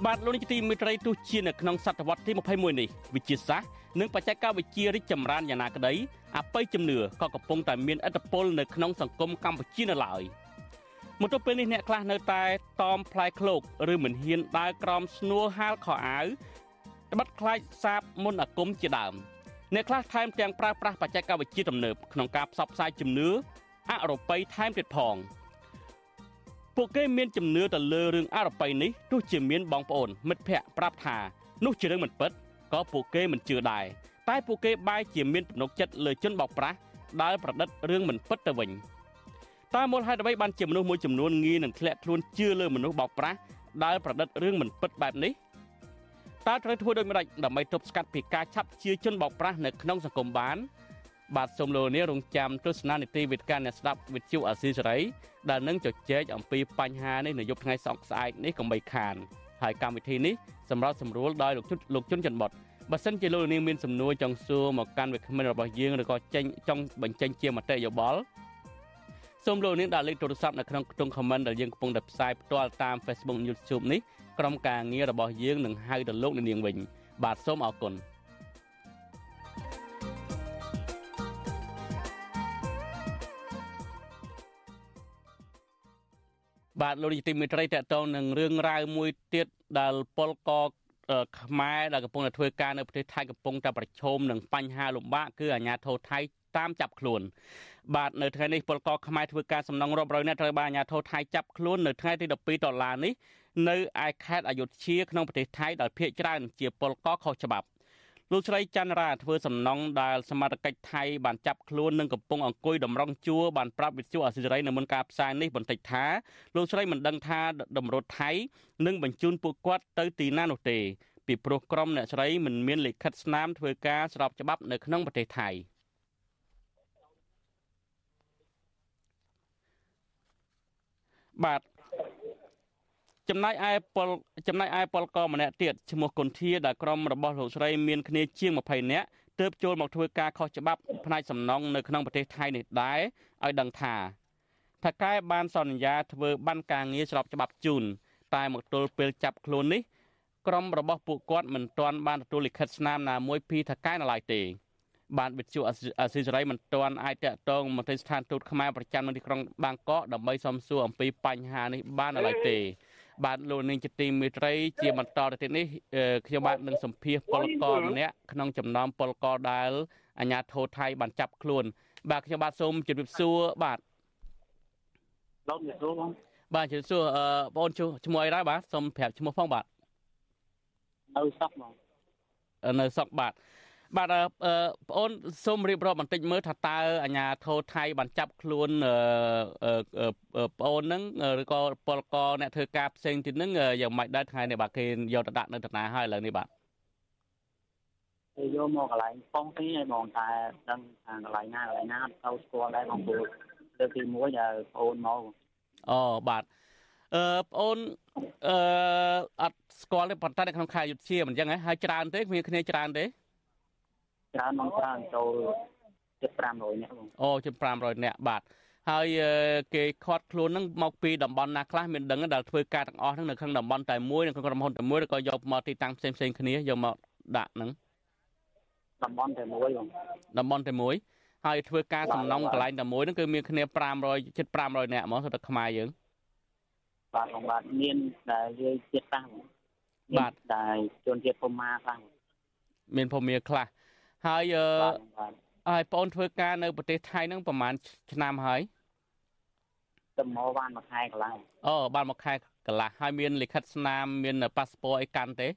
បាទលោកនាយកទីមេត្រីទោះជានៅក្នុងសតវត្សទី21នេះវិទ្យាសាស្ត្រនិងបច្ចេកវិទ្យារីកចម្រើនយ៉ាងណាក្តីអបិយជំនឿក៏កំពុងតែមានឥទ្ធិពលនៅក្នុងសង្គមកម្ពុជានៅឡើយ។ មកទល់ពេលនេះអ្នកខ្លះនៅតែតอมផ្លែឃ្លោកឬមិនហ៊ានដើរក្រោមស្នួលហាលខោអាវត្បិតខ្លាចសាបមុនអាគមជាដើមអ្នកខ្លះថែមទាំងប្រើប្រាស់បច្ចេកវិទ្យាទំនើបក្នុងការផ្សព្វផ្សាយជំនឿអរូបីថែមទៀតផងពួកគេមានជំនឿទៅលើរឿងអរូបីនេះទោះជាមានបងប្អូន មិត្តភ័ក្តិប្រាប់ថានោះជារឿងមិនពិតក៏ពួកគេមិនជឿដែរតែពួកគេបែរជាមានទំនុកចិត្តលើជនបោកប្រាស់ដែលប្រឌិតរឿងមិនពិតទៅវិញ។ តើមូលហេតុអ្វីបានជាមនុស្សមួយចំនួនងាយនឹងធ្លាក់ខ្លួនជឿលើមនុស្សបោកប្រាស់ដែលប្រឌិតរឿងមិនពិតបែបនេះតើត្រូវធ្វើដូចម្តេចដើម្បីទប់ស្កាត់ពីការឆាប់ជឿជនបោកប្រាស់នៅក្នុងសង្គមបានបាទសូមលោកនាងរងចាំទស្សនានីតិវិទ្យាអ្នកស្ដាប់វិទ្យុអាស៊ីសេរីដែលនឹងជជែកអំពីបញ្ហានេះនៅយប់ថ្ងៃសង្ស្អែកនេះកុំបីខានហើយកម្មវិធីនេះសម្រាប់សម្រួលដោយលោកជុតលោកជុនច័ន្ទបតបើសិនជាលោកនាងមានសំណួរចង់សួរមកកាន់វិក្កាមរបស់យើងឬក៏ចេញចង់បញ្ចេញជាមតិយោបល់ សូមលោកនាងដាក់លេខទូរស័ព្ទនៅក្នុងខ្ទង់ comment ដែលយើងកំពុងតែផ្សាយផ្ទាល់តាម Facebook YouTube នេះក្រុមការងាររបស់យើងនឹងហៅទៅលោកនាងវិញបាទសូមអរគុណបាទលោកនាយកទីមេត្រីតកតងនឹងរឿងរ៉ាវមួយទៀតដែលពលកខ្មែរដែលកំពុងតែធ្វើការនៅប្រទេសថៃកំពុងតែប្រឈមនឹងបញ្ហាលំបាកគឺអាញាធរថៃតាមចាប់ខ្លួន បាទនៅថ្ងៃនេះពលករខ្មែរធ្វើការសំណងរាប់រយនាក់ត្រូវបានអាជ្ញាធរថៃចាប់ខ្លួននៅថ្ងៃទី12ដុល្លារនេះនៅឯខេត្តអយុធ្យាក្នុងប្រទេសថៃដោយភ ieck ច្រើនជាពលករខុសច្បាប់លោកស្រីច័ន្ទរាធ្វើសំណងដែលសមាជិកថៃបានចាប់ខ្លួននិងកំពុងអង្គុយតម្រង់ជួរបានប្រាប់វិទ្យុអសិរ័យនៅមុនការផ្សាយនេះបន្តិចថាលោកស្រីមិនដឹងថាតម្រួតថៃនឹងបញ្ជូនពួកគាត់ទៅទីណានោះទេពីព្រោះក្រុមអ្នកស្រីមិនមានលិខិតស្នាមធ្វើការស្របច្បាប់នៅក្នុងប្រទេសថៃ។ បាទចំណែកឯពលចំណែកឯពលករម្នាក់ទៀតឈ្មោះគុនធាដែលក្រុមរបស់លោកស្រីមានគ្នាជាង20នាក់ទើបចូលមកធ្វើការខុសច្បាប់ផ្នែកសំណង់នៅក្នុងប្រទេសថៃនេះដែរឲ្យដឹងថាថកែបានសន្យាធ្វើបានការងារស្របច្បាប់ជូនតែមកទល់ពេលចាប់ខ្លួននេះក្រុមរបស់ពួកគាត់មិនទាន់បានទទួលលិខិតស្នាមណាមួយពីថកែនៅឡើយទេ បានវិទ្យុអាស៊ីសេរីមិនទាន់អាចតាក់ទងមន្ត្រីស្ថានទូតខ្មែរប្រចាំនៅទីក្រុងបាងកកដើម្បីសំសួរអំពីបញ្ហានេះបានឡើយទេ បាទលោកនាងជាទីមេត្រី ជាបន្តទៅទៀតនេះខ្ញុំបាទនឹងសម្ភាសពលកកម្នាក់ក្នុងចំណោមពលកដែលអាញាធរថៃបានចាប់ខ្លួន បាទខ្ញុំបាទសូមជម្រាបសួរបាទលោកជម្រាបសួរបងបាទជម្រាបសួរអឺបងឈ្មោះអីដែរបាទសូមប្រាប់ឈ្មោះផងបាទនៅសក់បងនៅសក់បាទ បាទបងអូនសូមរៀបរាប់បន្តិចមើលថាតើអាញាធរថៃបានចាប់ខ្លួនបងអូនហ្នឹងឬក៏ពលករអ្នកធ្វើការផ្សេងទៀតហ្នឹងយ៉ាងម៉េចដែរថ្ងៃនេះបាទគេយកទៅដាក់នៅតាណាហើយឥឡូវនេះបាទគេយកមកកន្លែងប៉ុងទេឲ្យបងតែដឹងថាកន្លែងណាកន្លែងណាអត់ទៅស្គាល់ដែរបងព្រោះលើកទី1ដែលប្អូនមកអូបាទអឺប្អូនអឺអត់ស្គាល់ទេប៉ុន្តែនៅក្នុងខែយុទ្ធជាមិនអញ្ចឹងហ៎ហើយច្រើនទេគ្មានគ្នាច្រើនទេ ច្រើនមកច្រើនចូលជិត500នាក់បងអូជាង500នាក់បាទហើយអឺគេខាត់ខ្លួនហ្នឹងមកពីតំបន់ណាខ្លះមានដឹងទេដែលធ្វើការទាំងអស់ហ្នឹងនៅក្នុងតំបន់តែមួយនៅក្នុងក្រុមហ៊ុនតែមួយឬក៏យកមកទីតាំងផ្សេងផ្សេងៗគ្នាយកមកដាក់ហ្នឹងតំបន់តែមួយបងតំបន់តែមួយហើយធ្វើការសំណងកន្លែងតែមួយហ្នឹងគឺមានគ្នា500ជិត500នាក់ហ្មងសម្រាប់ខ្មែរយើងបាទបងបាទមានដែលយើងជាតិខ្លះបងមានបាទដែលជនជាតិពុមាខ្លះបងមានភូមិខ្លះ ហើយអឺបាទបាទហើយបងធ្វើការនៅប្រទេសថៃហ្នឹងប្រហែលឆ្នាំហើយទៅមកបានមួយខែកន្លងអូបានមួយខែកន្លះហើយមានលិខិតស្នាមមានប៉ាសពតអីកាន់ទេ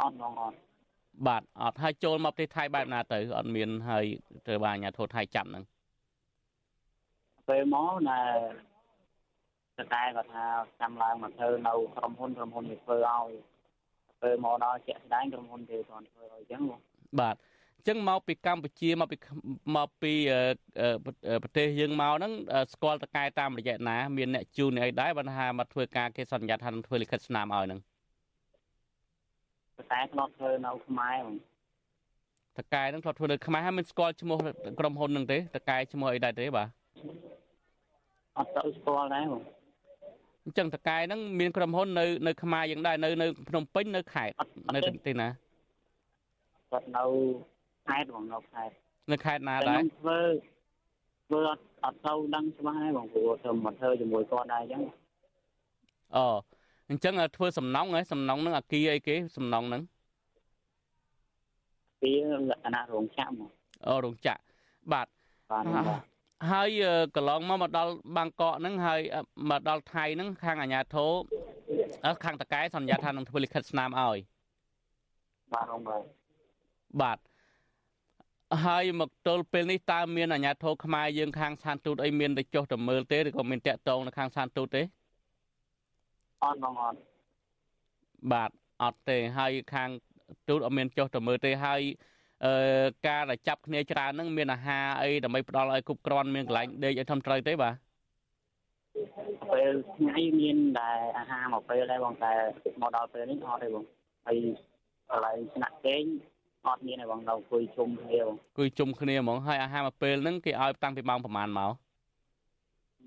អត់បងអត់បាទអត់ហើយចូលមកប្រទេសថៃបែបណាទៅអត់មានហើយត្រូវបានអាជ្ញាធរថៃចាប់ហ្នឹងពេលមកណែតតែគាត់ថាចាំឡើងមកធ្វើនៅក្រុមហ៊ុនក្រុមហ៊ុនគេធ្វើឲ្យពេលមកដល់ជាក់ស្ដែងក្រុមហ៊ុនគេគ្រាន់ធ្វើឲ្យអញ្ចឹងបង បាទអញ្ចឹងមកពីកម្ពុជាមកពីមកពីអឺអឺប្រទេសយើងមកហ្នឹងអឺស្គាល់តកែតាមរយៈណាមានអ្នកជូនអ្នកអីដែរបើថាមកធ្វើការគេសន្យាថានឹងធ្វើលិខិតស្នាមឲ្យហ្នឹងតែធ្លាប់ធ្វើនៅខ្មែរបងតកែហ្នឹងធ្លាប់ធ្វើនៅខ្មែរហើយមិនស្គាល់ឈ្មោះក្រុមហ៊ុនហ្នឹងទេតកែឈ្មោះអីដែរទេបាទអត់ទៅស្គាល់ដែរបងអញ្ចឹងតកែហ្នឹងមានក្រុមហ៊ុននៅនៅខ្មែរយើងដែរនៅនៅភ្នំពេញនៅខេត្តនៅទីណា គាត់នៅខេត្តបងនៅខេត្តនៅខេត្តណាតែដែរខ្ញុំធ្វើធ្វើអត់អត់ទៅដឹងច្បាស់ដែរបងព្រោះទៅមកធ្វើជាមួយគាត់ដែរអញ្ចឹងអូអញ្ចឹងធ្វើសំណងហ៎សំណងហ្នឹងអាគីអីគេសំណងហ្នឹងពីលក្ខណៈរោងចក្រមកអូរោងចក្របាទបាទបាទហើយកន្លងមកមកដល់បាងកកហ្នឹងហើយអឺមកដល់ថៃហ្នឹងខាងអាជ្ញាធរអឺខាងតកែសន្យាថានឹងធ្វើលិខិតស្នាមឲ្យបាទបងបាទ បាទហើយមកទល់ពេលនេះតើមានអាជ្ញាធរខ្មែរយើងខាងស្ថានទូតអីមានទៅចុះទៅមើលទេឬក៏មានតាក់ទងនៅខាងស្ថានទូតទេអត់បងអត់បាទអត់ទេហើយខាងទូតអត់មានចុះទៅមើលទេហើយអឺការដែលចាប់គ្នាច្រើនហ្នឹងមានអាហារអីដើម្បីផ្ដល់ឲ្យគ្រប់គ្រាន់មានកន្លែងដេកឲ្យធំត្រូវទេបាទពេលថ្ងៃមានតែអាហារមកពេលដែរបងតែមកដល់ពេលនេះអត់ទេបងហើយកន្លែងស្នាក់គេង អត់មានទេបងនៅអង្គុយជុំគ្នាបងគួយជុំគ្នាហ្មងហើយអាហារមួយពេលហ្នឹងគេឲ្យតាំងពីម៉ោងប្រហែលមក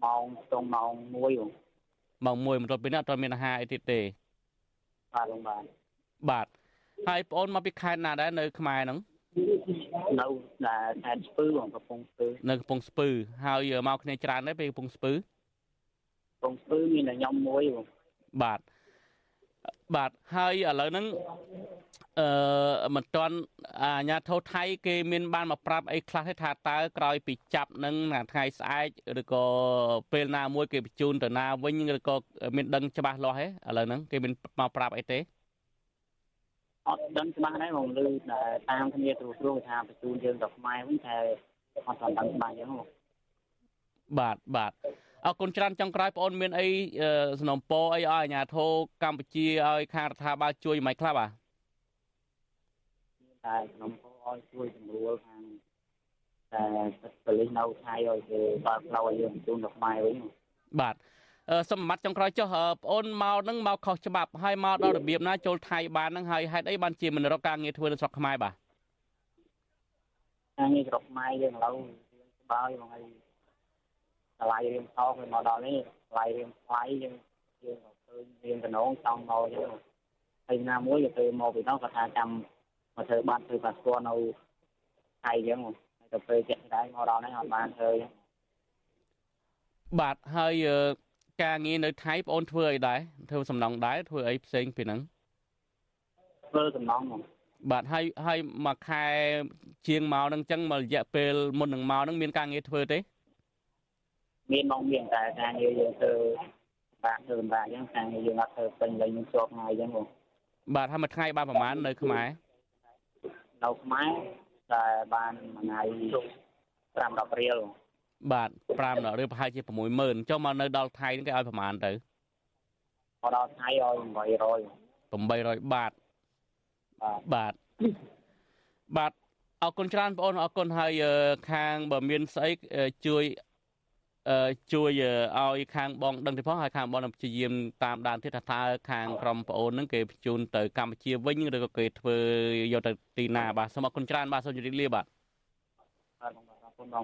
ម៉ោងត្រង់ម៉ោង1បងម៉ោង1បន្ទាប់ពីនេះអត់ទាន់មានអាហារអីទៀតទេបាទបងបាទបាទហើយប្អូនមកពីខេត្តណាដែរនៅខ្មែរហ្នឹងនៅតែខេត្តស្ពឺបងកំពង់ស្ពឺនៅកំពង់ស្ពឺហើយមកគ្នាច្រើនដែរពីកំពង់ស្ពឺកំពង់ស្ពឺមានតែខ្ញុំមួយបងបាទ បាទហើយឥឡូវហ្នឹងអឺមិនទាន់អាជ្ញាធរថៃ គេមានបានមកប្រាប់អីខ្លះទេថាតើក្រោយពីចាប់នឹងថ្ងៃស្អែកឬក៏ពេលណាមួយគេបញ្ជូនទៅណាវិញឬក៏មានដឹងច្បាស់លាស់ទេឥឡូវហ្នឹងគេមានមកប្រាប់អីទេអត់ដឹងច្បាស់ដែរបងឮតែតាមគ្នាគ្រូគ្រូគេថាបញ្ជូនយើងទៅខ្មែរវិញតែអត់ទាន់ដឹងច្បាស់អញ្ចឹងបងបាទបាទ អរគុណច្រើនចុងក្រោយបងអូនមានអីអឺសំណូមពរអីឲ្យអាជ្ញាធរកម្ពុជាឲ្យខាងរដ្ឋាភិបាលជួយមិនខ្លះបាទតែខ្ញុំក៏ឲ្យជួយសម្រួលខាងតែប៉ូលីសនៅថៃឲ្យគេបើកផ្លូវឲ្យយើងបញ្ជូនទៅខ្មែរវិញបាទអឺសុំបត្តិចុងក្រោយចុះអឺបងអូនមកហ្នឹងមកខុសច្បាប់ហើយមកដល់របៀបណាចូលថៃបានហ្នឹងហើយហេតុអីបានជាមិនរកការងារធ្វើនៅស្រុកខ្មែរបាទខាងនេះស្រុកខ្មែរយើងឥឡូវយើងស្បើយបងហើយ តម្លៃរៀងថោកហើយមកដល់នេះតម្លៃរៀងថ្លៃយើងយើងក៏ឃើញរៀងកណងចង់មកអញ្ចឹងហើយណាមួយក៏ទៅមកពីនោះក៏ថាចាំមកធ្វើបាត់ធ្វើប៉ាសពតនៅថៃអញ្ចឹងហើយទៅពេលជាក់ស្ដែងមកដល់នេះអត់បានធ្វើអញ្ចឹងបាទហើយអឺការងារនៅថៃបងអូនធ្វើអីដែរធ្វើសំណង់ដែរធ្វើអីផ្សេងពីហ្នឹងធ្វើសំណងមកបាទហើយហើយមួយខែជាងមកហ្នឹងអញ្ចឹងមករយៈពេលមុននឹងមកហ្នឹងមានការងារធ្វើទេ មានមកមានតែការងារយើងធ្វើបាក់ធ្វើបាក់អញ្ចឹងការងារយើងអត់ធ្វើពេញលេញជាប់ថ្ងៃអញ្ចឹងបងបាទហើយមួយថ្ងៃបានប្រហែលនៅខ្មែរនៅខ្មែរតែបានមួយថ្ងៃ5 10រៀលបាទ5ដល់ឬប្រហែលជា60000ចុះមកនៅដល់ថៃហ្នឹងគេឲ្យប្រហែលទៅមកដល់ថ្ងៃឲ្យ800 800បាតបាទបាទបាទអរគុណច្រើនបងអូនអរគុណហើយខាងបើមានស្អីជួយ ជួយឲ្យខាងបងដឹងទៅផងហើយខាងបងនឹងព្យាយាមតាមដានទៀតថាតើខាងក្រុមប្អូននឹងគេបញ្ជូនទៅកម្ពុជាវិញឬក៏គេធ្វើយកទៅទីណាបាទសូមអរគុណច្រើនបាទសូមជម្រាបលាបាទអរគុណបង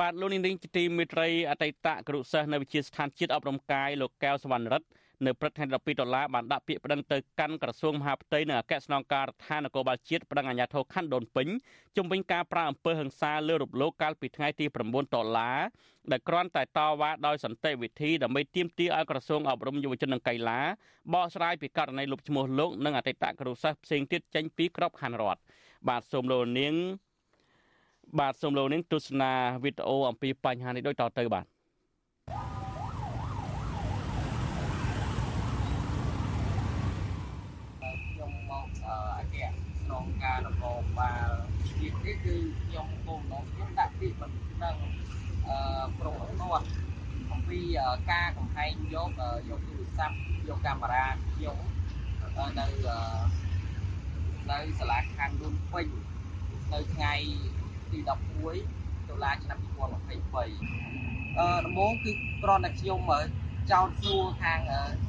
បាទលោកនាងជាទីមេត្រីអតីតគ្រូសិស្សនៅវិទ្យាស្ថានជាតិអប់រំកាយលោកកែវសវណ្ណរិទ្ធ នៅព្រឹកថ្ងៃ12ដុល្លារបានដាក់ពាក្យប្តឹងទៅកាន់ក្រសួងមហាផ្ទៃនិងអគ្គស្នងការដ្ឋាននគរបាលជាតិប្តឹងអាជ្ញាធរខណ្ឌដូនពេញជំវិញការប្រើអំពើហិង្សាលើរូបលោកកាលពីថ្ងៃទី9ដុល្លារដែលគ្រាន់តែតវ៉ាដោយសន្តិវិធីដើម្បីទាមទារឲ្យក្រសួងអប់រំយុវជននិងកីឡាបកស្រាយពីករណីលុបឈ្មោះលោកនិងអតីតគ្រូសាស្ត្រផ្សេងទៀតចេញពីក្របខ័ណ្ឌរដ្ឋបាទសូមលោកនាងបាទសូមលោកនាងទស្សនាវីដេអូអំពីបញ្ហានេះដូចតទៅបាទ នគរបាលជាតិនេះគឺខ្ញុំគោលបំណងខ្ញុំដាក់ពាក្យបណ្ដឹងអឺប្រងគាត់អំពីការកំហែងយកយកទូរស័ព្ទយកកាមេរ៉ាខ្ញុំនៅនៅសាលាខណ្ឌរុនពេញនៅថ្ងៃទី11ដុល្លារឆ្នាំ2023អឺដំបូងគឺគ្រាន់តែខ្ញុំចោទសួរខាង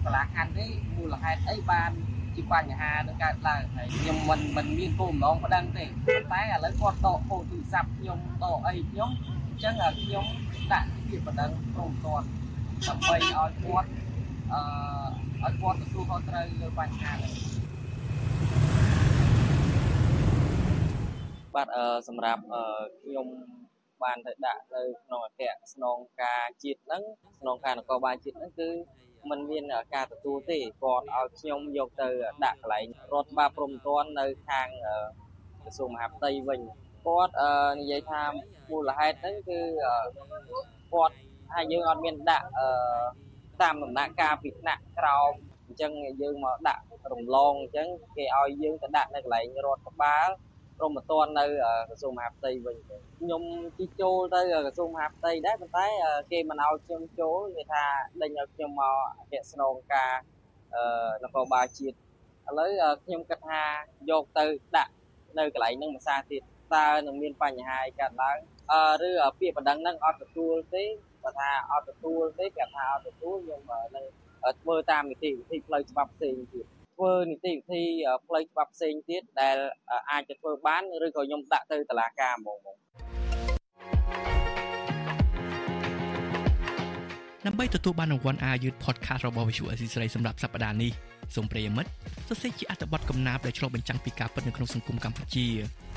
សាលាខណ្ឌនេះមូលហេតុអីបាន ជាបញ្ហានឹងកើតឡើងហើយខ្ញុំមិនមិនមានគោលបំណងប្តឹងទេតែឥឡូវគាត់ដកហូតទូរស័ព្ទខ្ញុំដកអីខ្ញុំអញ្ចឹងខ្ញុំដាក់ពាក្យប្តឹងព្រមទាត់ដើម្បីឲ្យគាត់អឺឲ្យគាត់ទទួលខុសត្រូវលើបញ្ហានេះបាទអឺសម្រាប់អឺខ្ញុំបានទៅដាក់នៅក្នុងអគ្គស្នងការជាតិហ្នឹងស្នងការនគរបាលជាតិហ្នឹងគឺ มันមានការទទួលទេគាត់ឲ្យខ្ញុំយកទៅដាក់កន្លែងរដ្ឋបាលព្រំទាន់នៅខាងក្រសួងមហាផ្ទៃវិញគាត់និយាយថាមូលហេតុហ្នឹងគឺគាត់ថាយើងអត់មានដាក់តាមដំណាក់កាលពីថ្នាក់ក្រោមអញ្ចឹងយើងមកដាក់រំលងអញ្ចឹងគេឲ្យយើងទៅដាក់នៅកន្លែងរដ្ឋបាល ព្រមមិនទាន់នៅក្រសួងមហាផ្ទៃវិញខ្ញុំជិះចូលទៅក្រសួងមហាផ្ទៃដែរប៉ុន្តែគេមិនឲ្យខ្ញុំចូលគេថាដេញឲ្យខ្ញុំមកអគ្គស្នងការនគរបាលជាតិឥឡូវខ្ញុំគិតថាយកទៅដាក់នៅកន្លែងហ្នឹងមួយសារទៀតតើនឹងមានបញ្ហាអីកើតឡើងឬពាក្យបណ្ដឹងហ្នឹងអត់ទទួលទេបើថាអត់ទទួលទេគេថាអត់ទទួលខ្ញុំនឹងធ្វើតាមនីតិវិធីផ្លូវច្បាប់ផ្សេងទៀត ធ្វើនីតិវិធីផ្លូវច្បាប់ផ្សេងទៀតដែលអាចจะធ្វើបានឬក៏ខ្ញុំដាក់ទៅតុលាការហ្មងដើម្បីទទួលបានរង្វាន់អាយុ podcast របស់ Visual Assisray សម្រាប់សប្តាហ៍នេះសូមប្រិយមិត្តសរសេរជាអត្ថបទកំណាព្យដែលឆ្លុះបញ្ចាំងពីការពិតនៅក្នុងសង្គមកម្ពុជា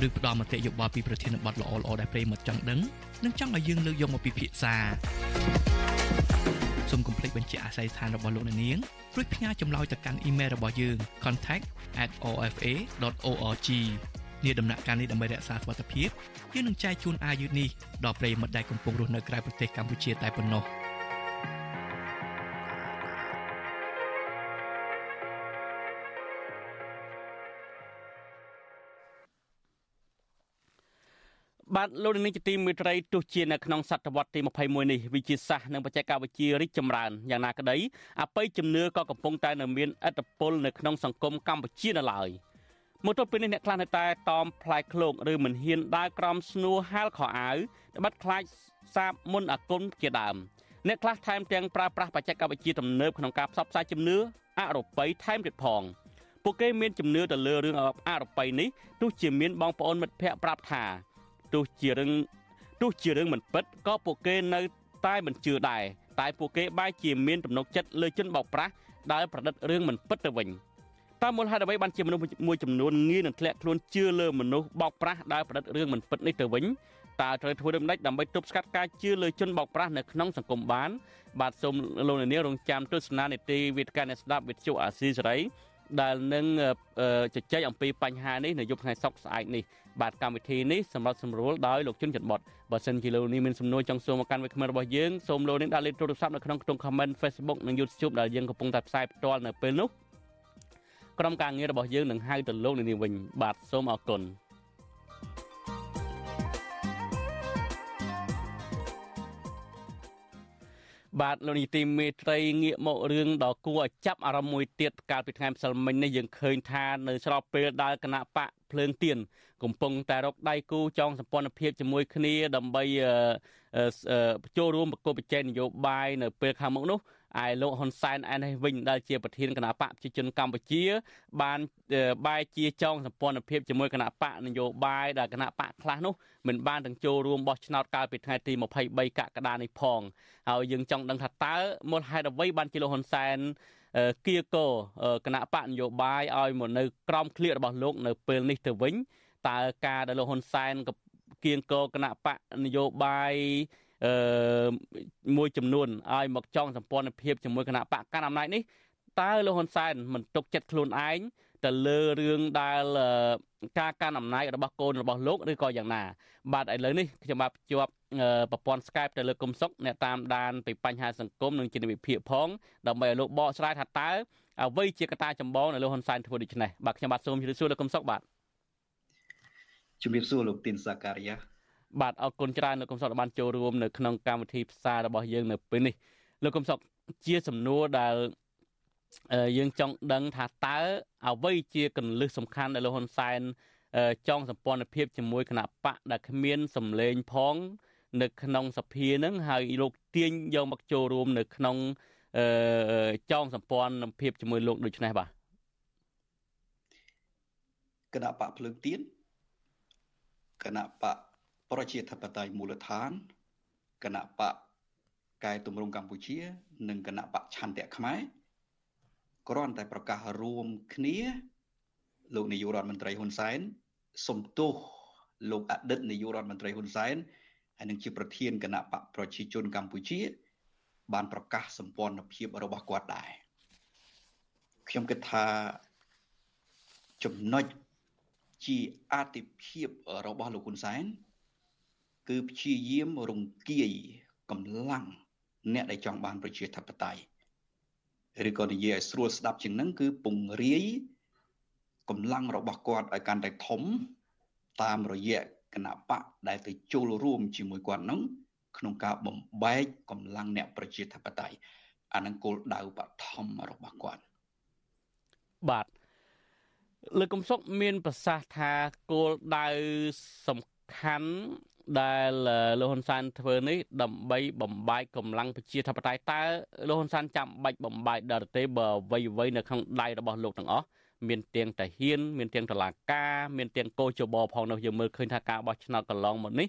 ឬផ្ដល់មតិយោបល់ពីប្រធានបទល្អៗដែលប្រិយមិត្តចង់ដឹងនិងចង់ឲ្យយើងលើកយកមកពិភាក្សា សូមកុំភ្លេចបញ្ជាក់អាស័យដ្ឋានរបស់លោកអ្នកនាងរួចផ្ញើចម្លើយទៅកាន់អ៊ីមែលរបស់យើង contact@ofa.org នាដំណាក់កាលនេះដើម្បីរក្សាសុវត្ថិភាពយើងនឹងចែកជូនអាយុនេះដល់ប្រិយមិត្តដែលកំពុងរស់នៅក្រៅប្រទេសកម្ពុជាតែប៉ុណ្ណោះ។ បាទលោកនាងជាទីមេត្រីទោះជានៅក្នុងសតវត្សទី21នេះវិជាសាស្ត្រនិងបច្ចេកវិទ្យារីកចម្រើនយ៉ាងណាក្តីអបិយជំនឿក៏កំពុងតែនៅមានឥទ្ធិពលនៅក្នុងសង្គមកម្ពុជានៅឡើយមកទល់ពេលនេះអ្នកខ្លះនៅតែតอมផ្លែឃ្លោកឬមិនហ៊ានដើរក្រោមស្នួរហាលខោអាវដែលបាត់ខ្លាចសាបមុនអាគុណជាដើមអ្នកខ្លះថែមទាំងប្រើប្រាស់បច្ចេកវិទ្យាទំនើបក្នុងការផ្សព្វផ្សាយជំនឿអរូបីថែមទៀតផងពួកគេមានជំនឿទៅលើរឿងអរូបីនេះទោះជាមានបងប្អូនមិត្តភ័ក្តិប្រាប់ថា ទោះជារឿងទោះជារឿងមិនពិតក៏ពួកគេនៅតែមិនជឿដែរតែពួកគេបែរជាមានទំនុកចិត្តលើជនបោកប្រាស់ដែលប្រឌិតរឿងមិនពិតទៅវិញតើមូលហេតុអ្វីបានជាមនុស្សមួយចំនួនងាយនឹងធ្លាក់ខ្លួនជឿលើមនុស្សបោកប្រាស់ដែលប្រឌិតរឿងមិនពិតនេះទៅវិញតើត្រូវធ្វើដូចម្តេចដើម្បីទប់ស្កាត់ការជឿលើជនបោកប្រាស់នៅក្នុងសង្គមបាន បាទសូមលោកនាងរងចាំទស្សនានីតិវិទ្យាអ្នកស្ដាប់វិទ្យុអាស៊ីសេរី ដែលនឹងជជែកអំពីបញ្ហានេះនៅយប់ថ្ងៃសុក្រស្អែកនេះបាទកម្មវិធីនេះសម្រាប់សម្រួលដោយលោកជុនច័ន្ទបតបើសិនជាលោកនេះមានសំណួរចង់សួរមកកាន់វិក្កាមរបស់យើងសូមលោកនេះដាក់លេខទូរស័ព្ទនៅក្នុងខ្ទង់ comment Facebook និង YouTube ដែលយើងកំពុងតែផ្សាយផ្ទាល់នៅពេលនេះក្រុមការងាររបស់យើងនឹងហៅទៅលោកនេះវិញបាទសូមអរគុណ បបាទលោកនីតិមេត្រីងាកមករឿងដ៏គួរឲ្យចាប់អារម្មណ៍មួយទៀតកាលពីថ្ងៃម្សិលមិញនេះយើងឃើញថានៅស្របពេលដែលគណៈបកភ្លើងទៀនកំពុងតែរកដៃគូចងសម្ព័ន្ធភាពជាមួយគ្នាដើម្បីចូលរួមប្រកបប្រជែងនយោបាយនៅពេលខាងមុខនោះ ឯលោកហ៊ុនសែនឯនេះវិញដែលជាប្រធានគណៈបកប្រជាជនកម្ពុជា បានបែរជាចងសម្ព័ន្ធភាពជាមួយគណៈបកនយោបាយដែលគណៈបកខ្លះនោះមិនបានទាំងចូលរួមបោះឆ្នោតកាលពីថ្ងៃទី23កក្កដានេះផងហើយយើងចង់ដឹងថាតើមូលហេតុអ្វីបានជាលោកហ៊ុនសែនគៀកោគណៈបកនយោបាយឲ្យមកនៅក្រោមឃ្លៀករបស់លោកនៅពេលនេះទៅវិញតើការដែលលោកហ៊ុនសែនគៀងកោគណៈបកនយោបាយ អឺមួយចំនួនឲ្យមកចងសម្ព័ន្ធភាពជាមួយគណៈបកកណ្ដាលអំណាចនេះតើលោកហ៊ុនសែនមិនទុកចិត្តខ្លួនឯងទៅលើរឿងដែលការកាន់អំណាចរបស់កូនរបស់លោកឬក៏យ៉ាងណា បាទឥឡូវនេះខ្ញុំបាទជាប់ប្រព័ន្ធ Skype ទៅលើគុំសុកអ្នកតាមដានពីបញ្ហាសង្គមនិងជាវិភាគផងដើម្បីឲ្យលោកបកស្រាយថាតើអ្វីជាកត្តាចម្បងដែលលោកហ៊ុនសែនធ្វើដូច្នេះបាទខ្ញុំបាទសូមជម្រាបសួរលោកគុំសុកបាទជំរាបសួរលោកទីនសាការីយ៉ា បាទអរគុណច្រើនលោកកំសុកបានចូលរួមនៅក្នុងកម្មវិធីផ្សាយរបស់យើងនៅពេលនេះលោកកំសុកជាសំណួរដែលយើងចង់ដឹងថាតើអ្វីជាកលឹះសំខាន់ដែលលោកហ៊ុនសែនចង់សម្ព័ន្ធភាពជាមួយគណៈបកដែលគ្មានសម្លេងផង នៅក្នុងសភានឹងហើយលោកទាញយកមកចូលរួម នៅក្នុងចងសម្ព័ន្ធភាពជាមួយលោកដូចនេះបាទគណៈបកភ្លើងទៀនគណៈបក ប្រជាធិបតេយ្យមូលដ្ឋានគណៈបកកែតម្រង់កម្ពុជា និងគណៈបកឆន្ទៈខ្មែរគ្រាន់តែប្រកាសរួមគ្នាលោកនាយករដ្ឋមន្ត្រីហ៊ុនសែនសំទោសលោកអតីតនាយករដ្ឋមន្ត្រីហ៊ុនសែនហើយនឹងជាប្រធានគណៈបកប្រជាជនកម្ពុជា បានប្រកាសសម្ព័ន្ធភាពរបស់គាត់ដែរខ្ញុំគិតថាចំណុចជាអតិភិបរបស់លោកហ៊ុនសែន គឺព្យាយាមរង្គាយកម្លាំងអ្នកដែលចង់បានប្រជាធិបតេយ្យឬក៏និយាយឲ្យស្រួលស្ដាប់ជាងហ្នឹងគឺពង្រាយកម្លាំងរបស់គាត់ឲ្យកាន់តែធំ តាមរយៈគណៈបកដែលទៅចូលរួមជាមួយគាត់ហ្នឹងក្នុងការបំបែកកម្លាំងអ្នកប្រជាធិបតេយ្យអានឹងគោលដៅបឋមរបស់គាត់បាទលើកំសុកមាន ប្រសាសន៍ថាគោលដៅសំខាន់ ដែលលោកហ៊ុនសែនធ្វើនេះដើម្បីបំបាយកម្លាំងប្រជាធិបតេយ្យតើលោកហ៊ុនសែនចាំបាច់បំបាយដល់ទេបើអ្វីអ្វីនៅក្នុងដៃរបស់លោកទាំងអស់មានទាំងតាហ៊ានមានទាំងតឡាការមានទាំងកោជបផងនោះយើងមើលឃើញថាការបោះឆ្នោតកន្លងមកនេះ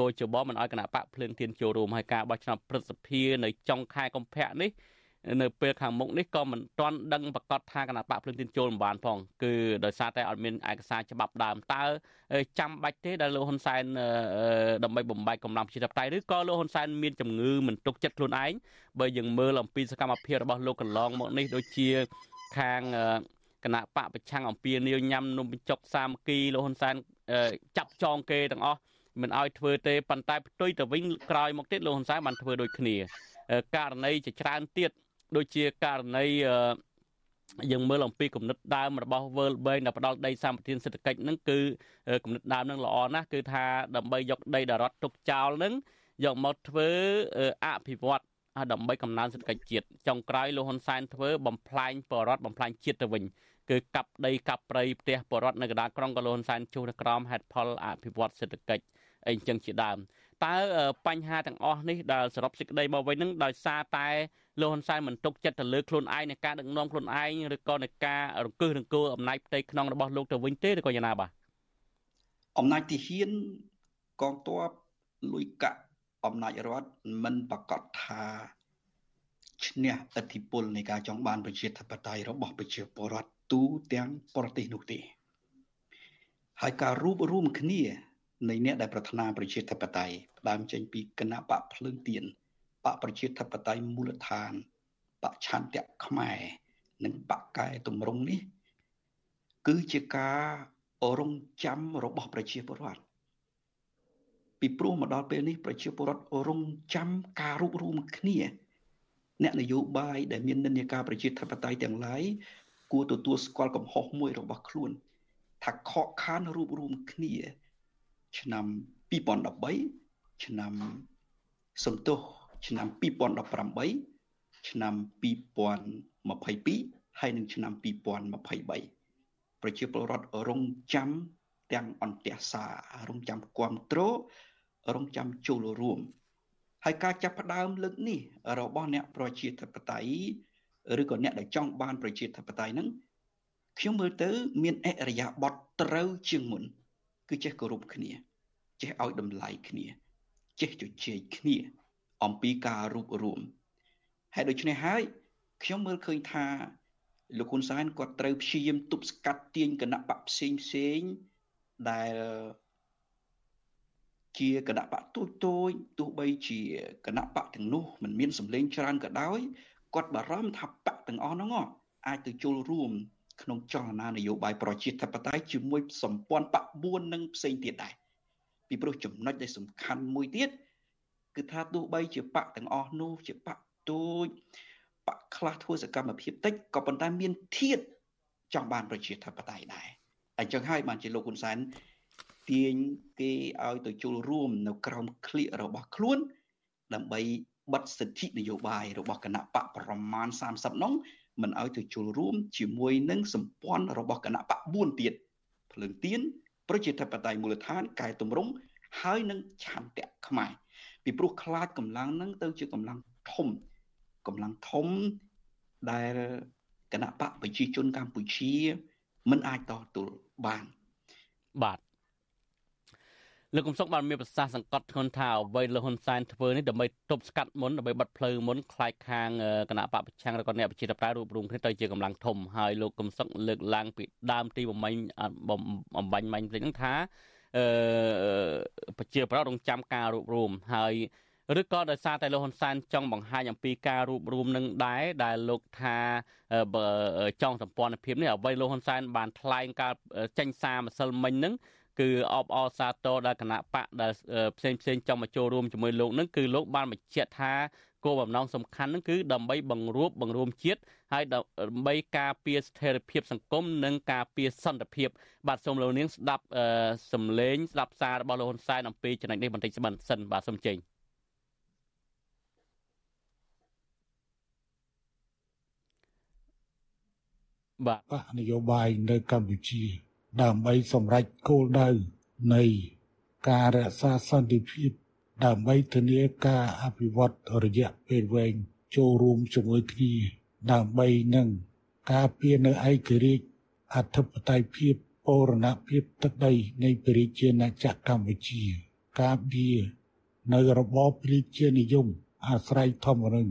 កោជបមិនឲ្យគណៈបកភ្លើងទៀនចូលរួមហើយការបោះឆ្នោតព្រឹទ្ធសភានៅចុងខែកុម្ភៈនេះ នៅពេលខាងមុខនេះក៏មិនទាន់ដឹងប្រកាសថាគណៈបកភ្លឹងទីនចូលមិនបានផងគឺដោយសារតែអត់មានឯកសារច្បាប់ដើមតើចាំបាច់ទេដែលលោកហ៊ុនសែនដើម្បីបំបែកកម្លាំងប្រជាធិបតេយ្យឬក៏លោកហ៊ុនសែនមានជំងឺមិនទុកចិត្តខ្លួនឯងបើយើងមើលអំពីសកម្មភាពរបស់លោកកន្លងមកនេះដូចជាខាងគណៈបកប្រឆាំងអំពីនាវញ៉ាំនំបញ្ចុកសាមគ្គីលោកហ៊ុនសែនចាប់ចងគេទាំងអស់មិនឲ្យធ្វើទេប៉ុន្តែផ្ទុយទៅវិញក្រោយមកទៀតលោកហ៊ុនសែនបានធ្វើដូចគ្នាករណីជាច្រើនទៀត ដូចជាករណីយើងមើលអំពីគំនិតដើមរបស់ World Bank ដែលផ្ដល់ដីសម្បត្តិសេដ្ឋកិច្ចហ្នឹងគឺគំនិតដើមហ្នឹងល្អណាស់គឺថាដើម្បីយកដីដែលរដ្ឋទុកចោលហ្នឹងយកមកធ្វើអភិវឌ្ឍដើម្បីកំណើនសេដ្ឋកិច្ចជាតិចុងក្រោយលោកហ៊ុនសែនធ្វើបំផ្លាញបរដ្ឋបំផ្លាញជាតិទៅវិញគឺកាប់ដីកាប់ព្រៃផ្ទះបរដ្ឋនៅកណ្ដាលក្រុងក៏លោកហ៊ុនសែនជួសនៅក្រោមហេតុផលអភិវឌ្ឍសេដ្ឋកិច្ចអីចឹងជាដើម តើបញ្ហាទាំងអស់នេះដែលសរុបសេចក្តីមកវិញនឹងដោយសារតែលោកហ៊ុនសែនមិនទុកចិត្តទៅលើខ្លួនឯងនៃការដឹកនាំខ្លួនឯងឬក៏នៃការរង្គឹសរង្គោលអំណាចផ្ទៃក្នុងរបស់លោកទៅវិញទេឬក៏យ៉ាងណាបាទអំណាចទាហានកងទ័ពលុយកាក់អំណាចរដ្ឋមិនប្រកាសថាឈ្នះឥទ្ធិពលនៃការចង់បានប្រជាធិបតេយ្យរបស់ប្រជាពលរដ្ឋទូទាំងប្រទេសនោះទេហើយការរួបរวมគ្នា នៃអ្នកដែលប្រាថ្នាប្រជាធិបតេយ្យផ្ដើមចេញពីគណៈបកភ្លើងទៀនបកប្រជាធិបតេយ្យមូលដ្ឋានបកឆន្ទៈខ្មែរនិងបកកែតម្រង់នេះ គឺជាការរងចាំរបស់ប្រជាពលរដ្ឋពីព្រោះមកដល់ពេលនេះប្រជាពលរដ្ឋរងចាំការរួបរวมគ្នា អ្នកនយោបាយដែលមាននិន្នាការប្រជាធិបតេយ្យទាំងឡាយគួរទទួលស្គាល់កំហុសមួយរបស់ខ្លួន ថាខកខានរួបរวมគ្នា ឆ្នាំ2013ឆ្នាំសំទោសឆ្នាំ2018ឆ្នាំ2022ហើយនិងឆ្នាំ2023ប្រជាពលរដ្ឋរងចាំទាំងអន្តះសារងចាំគ្រប់គ្រងរងចាំចូលរួមហើយការចាប់ផ្ដើមលើកនេះរបស់អ្នកប្រជាធិបតេយ្យឬក៏អ្នកដែលចង់បានប្រជាធិបតេយ្យហ្នឹងខ្ញុំមើលទៅ មានអរិយាប័ត្រត្រូវជាងមុន គឺចេះគោរពគ្នា ចេះឲ្យតម្លៃគ្នា ចេះជជែកគ្នា អំពីការរួបរวมហើយដូច្នេះហើយខ្ញុំមើលឃើញថាលោកហ៊ុនសែនគាត់ត្រូវព្យាយាមទប់ស្កាត់ទាញគណៈបកផ្សេងផ្សេងដែលជាគណៈបកទូចទូចទោះបីជាគណៈបកទាំងនោះមិនមានសម្លេងច្រើនក៏ដោយគាត់បារម្ភថាបកទាំងអស់ហ្នឹងអាចទៅចូលរួម ក្នុងចលនានយោបាយប្រជាធិបតេយ្យជាមួយសម្ព័ន្ធបក4និងផ្សេងទៀតដែរពីព្រោះចំណុចដែលសំខាន់មួយទៀតគឺថាទោះបីជាបកទាំងអស់នោះជាបកទូចបកខ្លះធ្វើសកម្មភាពតិចក៏ប៉ុន្តែមានធៀបចង់បានប្រជាធិបតេយ្យដែរអញ្ចឹងហើយបានជាលោកហ៊ុនសែនទាញគេឲ្យទៅចូលរួមនៅក្រោមក្លៀករបស់ខ្លួន ដើម្បីបិទសិទ្ធិនយោបាយរបស់គណៈបកប្រមាណ30នោះ មិនឲ្យទៅចូលរួមជាមួយនឹងសម្ព័ន្ធរបស់គណៈបក4ទៀតភ្លើងទៀនប្រជាធិបតេយ្យមូលដ្ឋានកែតម្រង់ហើយនឹងឆន្ទៈខ្មែរពីព្រោះខ្លាចកម្លាំងនឹងទៅជាកម្លាំងធំកម្លាំងធំដែលគណៈបកប្រជាជនកម្ពុជាមិនអាចតទល់បានបាទ លោកកំសុកបានមានប្រសាសន៍សង្កត់ធ្ងន់ថាអ្វីលោកហ៊ុនសែនធ្វើនេះដើម្បីទប់ស្កាត់មុនដើម្បីបិទផ្លូវមុនខ្លាចខាងគណៈបពប្រឆាំងឬក៏អ្នកប្រជាធិបតេយ្យរួមរុំគ្នាទៅជាកម្លាំងធំហើយលោកកំសុកលើកឡើងពីដើមទីបំពេញបំបញ្ញមាញ់ភ្លេចហ្នឹងថាអឺប្រជាប្រដ្ឋរងចាំការរួមរុំហើយឬក៏ដោយសារតែលោកហ៊ុនសែនចង់បង្ហាញអំពីការរួបរวมនឹងដែរដែលលោកថាចង់សម្ព័ន្ធភាពនេះអ្វីលោកហ៊ុនសែនបានថ្លែងការចេញសារម្សិលមិញហ្នឹង គឺអបអរសាទរដល់គណៈបកដែលផ្សេងផ្សេងចង់មកចូលរួមជាមួយលោកនឹងគឺលោកបានបញ្ជាក់ថាគោលបំណងសំខាន់នឹងគឺដើម្បីបង្រួបបង្រួមជាតិហើយដើម្បីការពារស្ថិរភាពសង្គមនិងការពារសន្តិភាព បាទសូមលោកនាងស្ដាប់សំឡេងស្ដាប់សាររបស់លោកហ៊ុនសែនអំពីចំណុចនេះបន្តិចសិនបាទសូមចេញបាទបកនយោបាយនៅកម្ពុជា ដើម្បីសម្រេចគោលដៅនៃការរក្សាសន្តិភាពដើម្បីធានាការអភិវឌ្ឍរយៈពេលវែងចូលរួមជាមួយគ្នាដើម្បីនឹងការពារនៅឯករាជ្យអធិបតេយ្យភាពបូរណភាពទឹកដីនៃប្រជាជាតិកម្ពុជា ការពារនៅរបបប្រជានិយមអាស្រ័យធម្មនឹង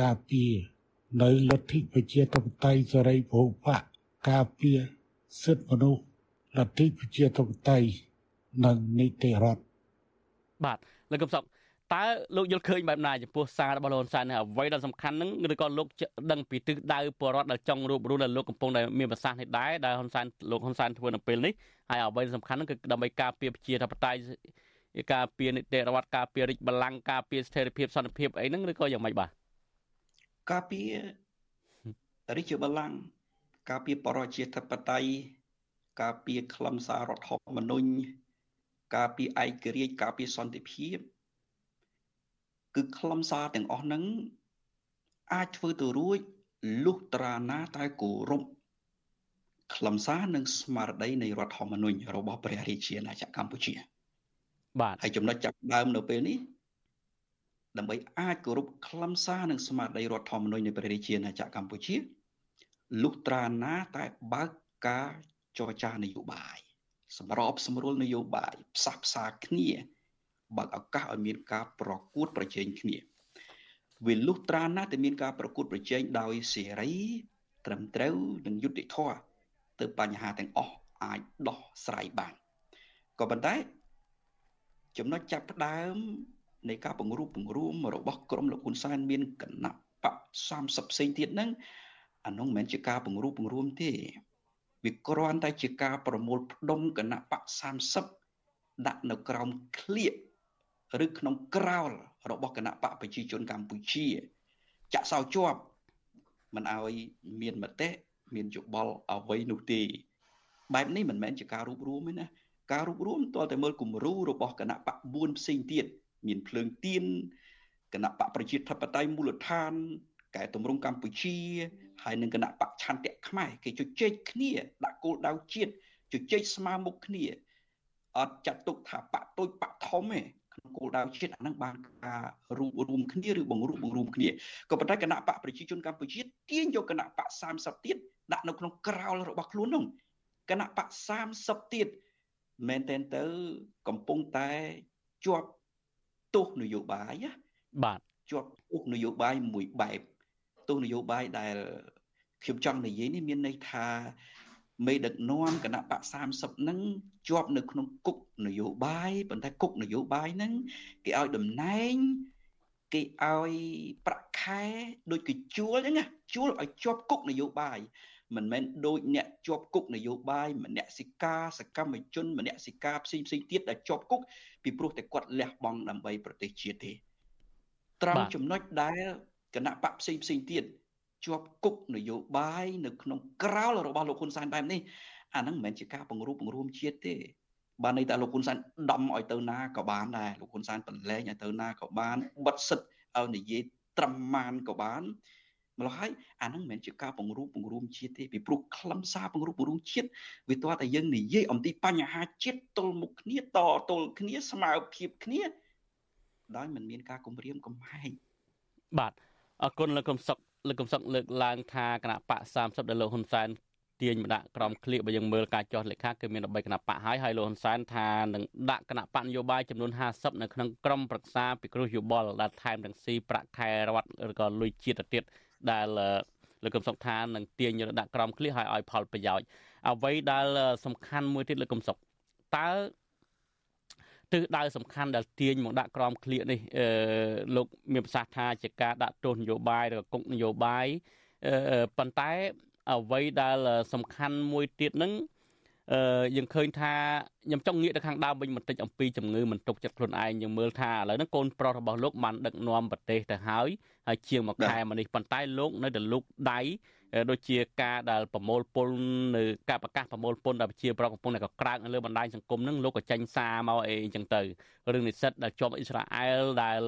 ការពារនៅលទ្ធិប្រជាធិបតេយ្យសេរីពហុបកការពារសិទ្ធិមនុស្ស លទ្ធិប្រជាធិបតេយ្យនិងនីតិរដ្ឋបាទលោកកំសុកតើលោកយល់ឃើញបែបណាចំពោះសាររបស់លោកហ៊ុនសែនអ្វីដែលសំខាន់ហ្នឹងឬក៏លោកដឹងពីទិសដៅបរដ្ឋដែលចង់រួបរวมដែលលោកកំពុងតែមានប្រសាសន៍នេះដែរដែលហ៊ុនសែនលោកហ៊ុនសែនធ្វើនៅពេលនេះហើយអ្វីសំខាន់ហ្នឹងគឺដើម្បីការពារប្រជាធិបតេយ្យការពារនីតិរដ្ឋការពាររាជបល្ល័ង្កការពារស្ថិរភាពសន្តិភាពអីហ្នឹងឬក៏យ៉ាងម៉េចបាទការពាររាជបល្ល័ង្កការពារបរដ្ឋធិបតេយ្យ ការពារខ្លឹមសាររដ្ឋធម្មនុញ្ញការពារឯករាជ្យការពារសន្តិភាពគឺខ្លឹមសារទាំងអស់ហ្នឹងអាចធ្វើទៅរួចលុះត្រាណាតែគោរពខ្លឹមសារនិងស្មារតីនៃរដ្ឋធម្មនុញ្ញរបស់ព្រះរាជាណាចក្រកម្ពុជា បាទហើយចំណុចចាប់ដើមនៅពេលនេះដើម្បីអាចគោរពខ្លឹមសារនិងស្មារតីរដ្ឋធម្មនុញ្ញនៃព្រះរាជាណាចក្រកម្ពុជាលុះត្រាណាតែបើកការ ចរចានយោបាយសម្របសម្រួលនយោបាយផ្សះផ្សាគ្នាបើកឱកាសឲ្យមានការប្រកួតប្រជែងគ្នាវាលុះត្រាណាស់តែមានការប្រកួតប្រជែងដោយសេរីត្រឹមត្រូវនិងយុត្តិធម៌ទៅបញ្ហាទាំងអស់អាចដោះស្រាយបានក៏ប៉ុន្តែចំណុចចាប់ផ្ដើមនៃការពង្រូបពង្រួមរបស់ក្រមលោកហ៊ុនសែនមានគណៈបក30ផ្សេងទៀតហ្នឹងអានោះមិនមែនជាការពង្រូបពង្រួមទេ វាគ្រាន់តែជាការប្រមូលផ្ដុំគណៈបក30ដាក់នៅក្រោមឃ្លៀកឬក្នុងក្រោលរបស់គណៈបកប្រជាជនកម្ពុជាចាក់សោជាប់មិនឲ្យមានមតិមានយោបល់អ្វីនោះទេបែបនេះមិនមែនជាការរួបរวมទេណាការរួបរวมតើតែមើលគំរូរបស់គណៈបក4ផ្សេងទៀតមានភ្លើងទៀន គណៈបកប្រជាធិបតេយ្យមូលដ្ឋានកែតម្រង់កម្ពុជា ហើយនឹងគណៈបកឆន្ទៈខ្មែរគេជជែកគ្នាដាក់គោលដៅជាតិជជែកស្មើមុខគ្នាអត់ចាត់ទុកថាបកតូចបកធំទេក្នុងគោលដៅជាតិអានឹងបានការរួមរួមគ្នាឬបង្រួបបង្រួមគ្នាក៏ប៉ុន្តែគណៈបកប្រជាជនកម្ពុជាទាញយកគណៈបក30ទៀតដាក់នៅក្នុងក្រោលរបស់ខ្លួននោះគណៈបក30ទៀតមែនតែនទៅកំពុងតែជាប់ទោសនយោបាយណាបាទជាប់ទោសនយោបាយមួយបែបទោសនយោបាយដែល ខ្ញុំចង់និយាយនេះមានន័យថាមេដឹកនាំគណៈបក30ហ្នឹងជាប់នៅក្នុងគុកនយោបាយប៉ុន្តែគុកនយោបាយហ្នឹងគេឲ្យតំណែងគេឲ្យប្រាក់ខែដូចគេជួលអញ្ចឹងណាជួលឲ្យជាប់គុកនយោបាយមិនមែនដូចអ្នកជាប់គុកនយោបាយម្នាក់សិកាសកម្មជនម្នាក់សិកាផ្សេងផ្សេងទៀតដែលជាប់គុកពីព្រោះតែគាត់លះបង់ដើម្បីប្រទេសជាតិទេត្រង់ចំណុចដែលគណៈបកផ្សេងផ្សេងទៀត ជាប់គុកនយោបាយនៅក្នុងក្រោលរបស់លោកហ៊ុនសែនបែបនេះអាហ្នឹងមិនមែនជាការបង្រួបបង្រួមជាតិទេបានន័យថាលោកហ៊ុនសែនដំឲ្យទៅណាក៏បានដែរលោកហ៊ុនសែនបន្លែងឲ្យទៅណាក៏បានបិទសិទ្ធឲ្យនិយាយត្រឹមម៉ានក៏បានម្ល៉េះហើយអាហ្នឹងមិនមែនជាការបង្រួបបង្រួមជាតិទេពីព្រោះខ្លឹមសារបង្រួបបង្រួមជាតិវាតើតែយើងនិយាយអំពីបញ្ហាជាតិទល់មុខគ្នាតទល់គ្នាស្មើភាពគ្នាដោយមិនមានការគំរាមកំហែងបាទអរគុណលោកកំសុក លោកកំសុកលើកឡើងថាគណៈបក30ដែលលោកហ៊ុនសែនទាញមកដាក់ក្រមឃ្លៀកបើយើងមើលការចោះលេខាគឺមាន13គណៈបកហើយហើយលោកហ៊ុនសែនថានឹងដាក់គណៈបកនយោបាយចំនួន50នៅក្នុងក្រមប្រឹក្សាពិគ្រោះយោបល់ដែលថែមទាំងស៊ីប្រាក់ខែរដ្ឋឬក៏លុយជាតិទៅទៀតដែលលោកកំសុកថានឹងទាញយកដាក់ក្រមឃ្លៀកឲ្យឲ្យផលប្រយោជន៍អ្វីដែលសំខាន់មួយទៀតលោកកំសុកតើ ទិសដៅសំខាន់ដែលទាញមកដាក់ក្រមឃ្លៀកនេះអឺលោកមានប្រសាសន៍ថាជាការដាក់ទោសនយោបាយឬគុកនយោបាយអឺប៉ុន្តែអ្វីដែលសំខាន់មួយទៀតនឹងអឺយើងឃើញថាខ្ញុំចង់ងាកទៅខាងដើមវិញបន្តិចអំពីជំងឺមិនទុកចិត្តខ្លួនឯងយើងមើលថាឥឡូវហ្នឹងកូនប្រុសរបស់លោកបានដឹកនាំប្រទេសទៅហើយហើយជាងមួយខែមកនេះប៉ុន្តែលោកនៅតែលូកដៃ ដូចជាការដែលប្រមូលពន្ធនៅការប្រកាសប្រមូលពន្ធដល់ប្រជាប្រដ្ឋកំពុងតែកក្រើកនៅលើបណ្ដាញសង្គមហ្នឹងលោកក៏ចេញសារមកអីអញ្ចឹងទៅរឿងនិស្សិតដែលជាប់អ៊ីស្រាអែលដែល